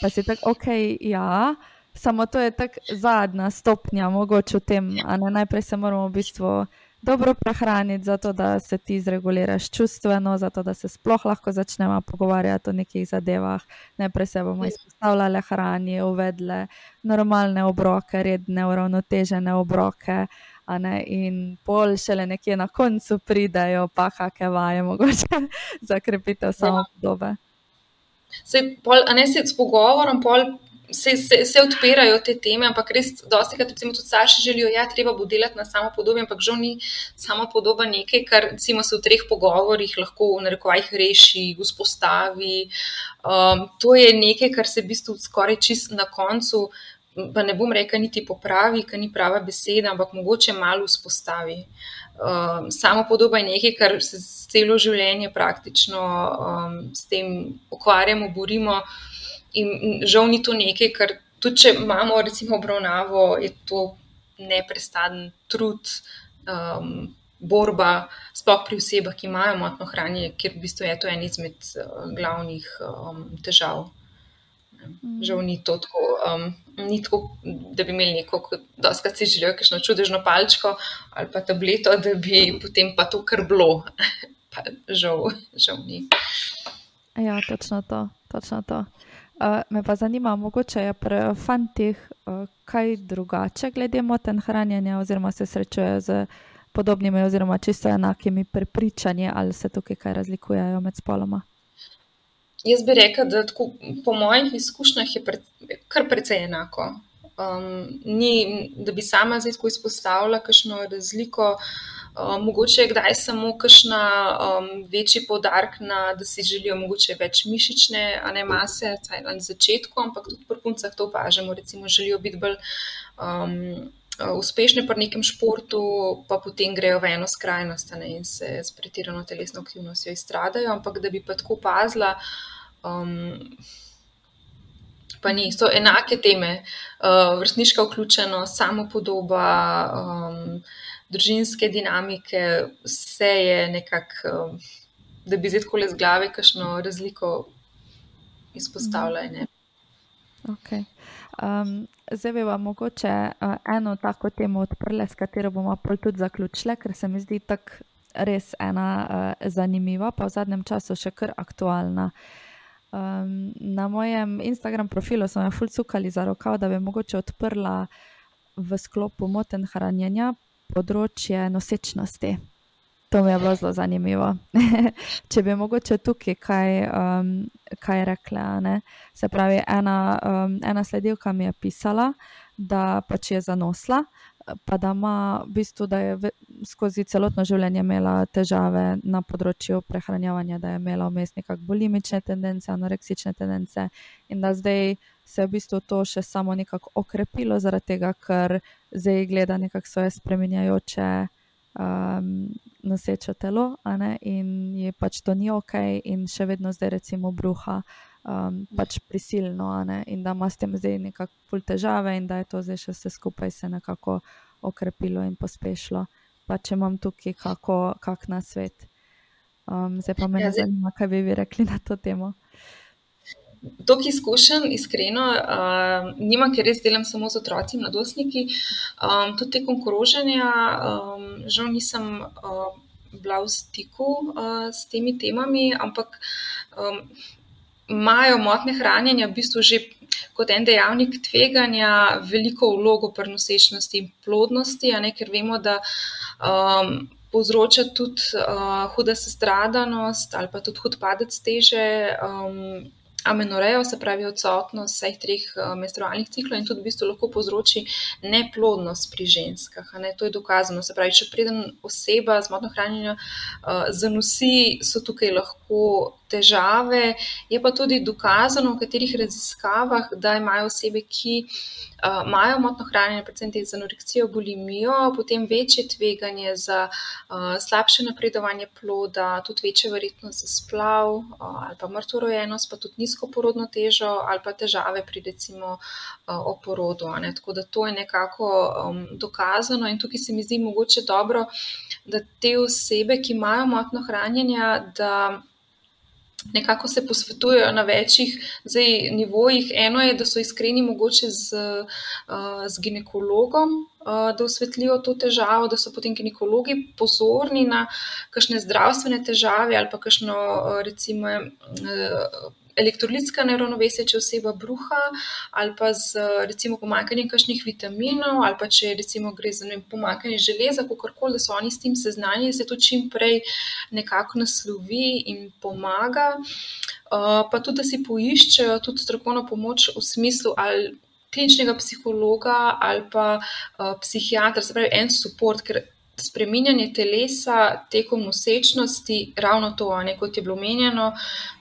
B: Pa si tako, ok, ja. Samo to je tako zadnja stopnja, mogoče v tem. Najprej se moramo v bistvu dobro prehraniti, zato da se ti zreguliraš čustveno, zato da se sploh lahko začnemo pogovarjati o nekih zadevah. Najprej se bomo izpostavljali hrani, uvedli normalne obroke, redne, uravnotežene obroke. In pol šele nekje na koncu pridajo, pa kakšne vaje, mogoče [laughs] za krepitev samo podobe.
A: Se, pol, ne se s pogovorom, pol se, se, se odpirajo te teme, ampak res, dosti krat, recimo, tudi starši želijo, da ja, treba bo delati na samo podobi, ampak žal ni samo podoba nekaj, kar recimo, se v treh pogovorih lahko v narekovajih reši, vzpostavi. Um, to je nekaj, kar se v bistvu skoraj čist na koncu. Pa ne bom rekel, niti popravi, ker ni prava beseda, ampak mogoče malo vzpostavi. Um, samo podoba je nekaj, kar se celo življenje praktično um, s tem ukvarjamo, borimo. In žal ni to nekaj, kar tudi če imamo, recimo, obravnavo, je to neprestaden trud, um, borba, sploh pri osebah, ki imajo motno hranjenje, ker v bistvu je to en izmed uh, glavnih um, težav. Mm. Žal ni to tako, um, ni tako, da bi imeli neko, da si želijo, kakšno čudežno palčko ali pa tableto, da bi potem pa to kar bilo. [laughs] žal, žal ni.
B: Ja, točno to. Točno to. Uh, me pa zanima, mogoče je pri fantih uh, kaj drugače glede moten hranjenja, oziroma se srečujejo z podobnimi, oziroma čisto enakimi prepričanji, ali se tukaj kaj razlikujejo med spoloma.
A: Jaz bi rekel, da tako, po mojih izkušnjah je pre, kar precej enako. Um, ni, da bi sama zdaj izpostavila kakšno razliko. Uh, mogoče je kdaj samo kakšna um, večji podarek na, da si želijo mogoče več mišične, ne mase, na začetku, ampak tudi pri puncah to opažamo, recimo želijo biti bolj um, uspešne pri nekem športu, pa potem grejo v eno skrajnost ne, in se s pretirano telesno aktivnostjo izstradajo, ampak da bi pa tako pazila. Um, Pa ni, so enake teme, uh, vrstniška vključenost, samopodoba, um, družinske dinamike, vse je nekako, um, da bi zdaj tako le z glave, kakšno razliko izpostavljanje.
B: Okay. Um, zdaj bi vam mogoče uh, eno tako temo odprli, s katero bomo tudi zaključili, ker se mi zdi tako res ena uh, zanimiva, pa v zadnjem času še kar aktualna. Um, na mojem Instagram profilu so me fulcukali za rokav, da bi mogoče odprla v sklopu moten hranjenja področje nosečnosti. To mi je bilo zelo zanimivo. [laughs] Če bi mogoče tukaj kaj, um, kaj rekla. Ne? Se pravi, ena, um, ena sledilka mi je pisala, da pač je zanosla pa da ima v bistvu, da je skozi celotno življenje imela težave na področju prehranjevanja, da je imela vmes nekako bulimične tendence, anoreksične tendence in da zdaj se je v bistvu to še samo nekako okrepilo, zaradi tega, ker zdaj gleda nekako svoje spremenjajoče um, noseče telo in je pač to ni ok, in še vedno zdaj recimo bruha. Um, pač prisilno, in da ima s tem zdaj nekako pol težave, in da je to zdaj še vse skupaj se nekako okrepilo in pospešilo. Pa če imam tukaj kako, kak na svet. Um, zdaj pa me ja, zanima, kaj bi vi rekli na to temo.
A: Tok izkušen, iskreno, uh, nimam, ker res delam samo z otroci, mladostniki. Um, tudi tekom koroženja, um, žal nisem uh, bila v stiku uh, s temi temami, ampak um, imajo motne hranjenja v bistvu že kot en dejavnik tveganja veliko vlogo pri nosečnosti in plodnosti, ne, ker vemo, da. Um, Povzroča tudi uh, huda sestradanost ali pa tudi hud padec teže, um, amenorejo, se pravi odsotnost vseh treh uh, menstrualnih ciklov in tudi v bistvu lahko povzroči neplodnost pri ženskah. Ne? To je dokazano. Se pravi, če preden oseba z motno hranjenjem uh, zanosi, so tukaj lahko težave. Je pa tudi dokazano v katerih raziskavah, da imajo osebe, ki uh, imajo motno hranjenje, predvsem te z anoreksijo, bulimijo, potem večje tveganje za uh, slabše napredovanje ploda, tudi večja verjetnost za splav uh, ali pa mrtvo rojenost, pa tudi nizko porodno težo ali pa težave pri recimo uh, oporodu. Tako da to je nekako um, dokazano in tukaj se mi zdi mogoče dobro, da te osebe, ki imajo motno hranjenje, da nekako se posvetujejo na večjih zdaj, nivojih. Eno je, da so iskreni mogoče z, uh, z ginekologom, uh, da osvetlijo to težavo, da so potem ginekologi pozorni na kakšne zdravstvene težave ali pa kakšno, uh, recimo, elektrolitska neravnovesja, če oseba bruha, ali pa z recimo pomankanjem kakšnih vitaminov, ali pa če recimo gre za pomankanje železa, kakorkoli, da so oni s tem seznanjeni, da se to čim prej nekako naslovi in pomaga. Uh, pa tudi, da si poiščejo tudi strokovno pomoč v smislu ali kliničnega psihologa ali pa uh, psihiatra, se pravi en support, ker. Spreminjanje telesa tekom nosečnosti, ravno to, ne, kot je bilo omenjeno,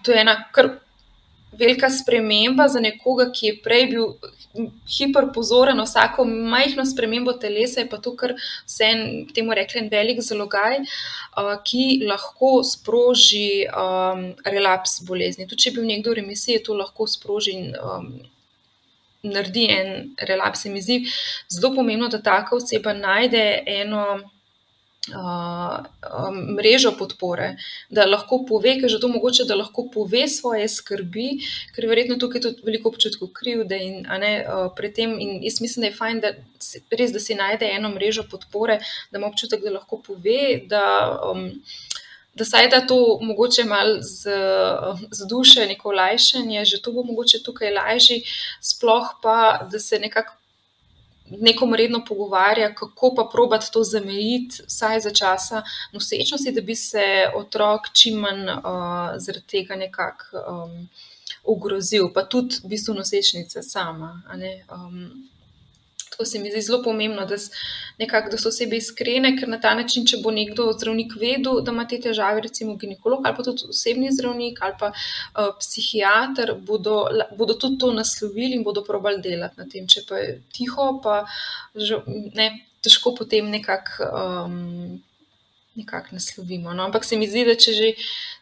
A: to je ena kar velika sprememba za nekoga, ki je prej bil hiperpozoren na vsako majhno spremembo telesa, je pa to, kar vse en, temu rekli, en velik zalogaj, uh, ki lahko sproži um, relaps bolezni. Tudi če je bil nekdo v remisiji, to lahko sproži. Um, Naredi en relaps, mi zdi zelo pomembno, da taka oseba najde eno mrežo podpore, da lahko pove, ker že to mogoče, da lahko pove svoje skrbi, ker verjetno tukaj tudi veliko občutkov krivde in ne, pred tem. In jaz mislim, da je fajn, da res, da si najde eno mrežo podpore, da ima občutek, da lahko pove, da. Um, Da saj da to mogoče malo z, z duše, neko olajšanje, že to bo mogoče tukaj lažje, sploh pa, da se nekako nekom redno pogovarja, kako pa probati to zamejiti, vsaj za časa nosečnosti, da bi se otrok čim manj uh, zaradi tega nekako um, ogrozil, pa tudi v bistvu nosečnica sama. To se mi zdi zelo pomembno, da, nekak, da so osebe iskrene, ker na ta način, če bo nekdo zdravnik vedel, da ima te težave, recimo ginekolog ali pa tudi osebni zdravnik ali pa uh, psihiater, bodo, bodo tudi to naslovili in bodo probali delati na tem. Če pa je tiho, pa že, ne, težko potem nekako. Um, Nekako naslovimo. No? Ampak se mi zdi, da če že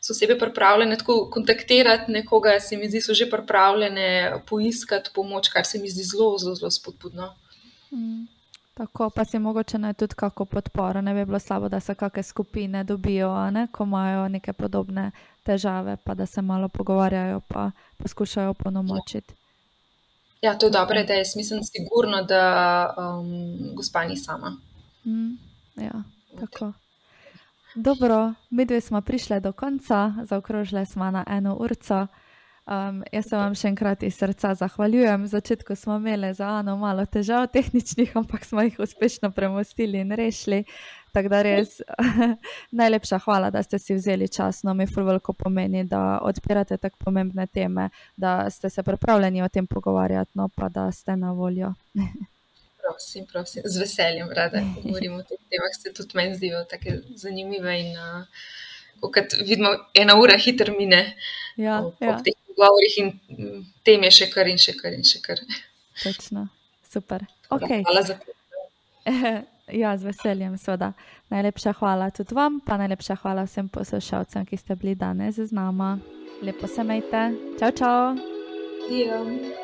A: so osebe pripravljene tako kontaktirati nekoga, se mi zdi, so že pripravljene poiskati pomoč, kar se mi zdi zelo, zelo, zelo spodbudno.
B: Mm. Tako pa si mogoče naj tudi kako podporo. Ne bi bilo slabo, da se kakšne skupine dobijo, ne? ko imajo neke podobne težave, pa da se malo pogovarjajo in poskušajo ponomočiti.
A: Ja, to je dobro, da je smiselno, sigurno, da um, gospa ni sama.
B: Mm, ja, tako. Dobro, mi dve smo prišli do konca, zaokrožili smo na eno urco. Um, jaz se vam še enkrat iz srca zahvaljujem. V začetku smo imeli za Ano malo težav tehničnih, ampak smo jih uspešno premostili in rešili. Tako da res [laughs] najlepša hvala, da ste si vzeli čas. No, mi fulveliko pomeni, da odpirate tako pomembne teme, da ste se pripravljeni o tem pogovarjati, no pa da ste na voljo.
A: prosim, prosim, z veseljem, rada govorim o teh temah, se tudi meni zdijo tako zanimive. In, uh, kot vidimo, ena ura hitro mine
B: ja,
A: ob,
B: ja.
A: ob teh pogovorih, in mm, tem je še kar in še kar in še kar.
B: Točno, super. Okay.
A: Hvala za to. [laughs]
B: Ja, z veseljem, seveda. Najlepša hvala tudi vam, pa najlepša hvala vsem poslušalcem, ki ste bili danes z nami. Lepo se majte. Čau, čau.
A: Yeah.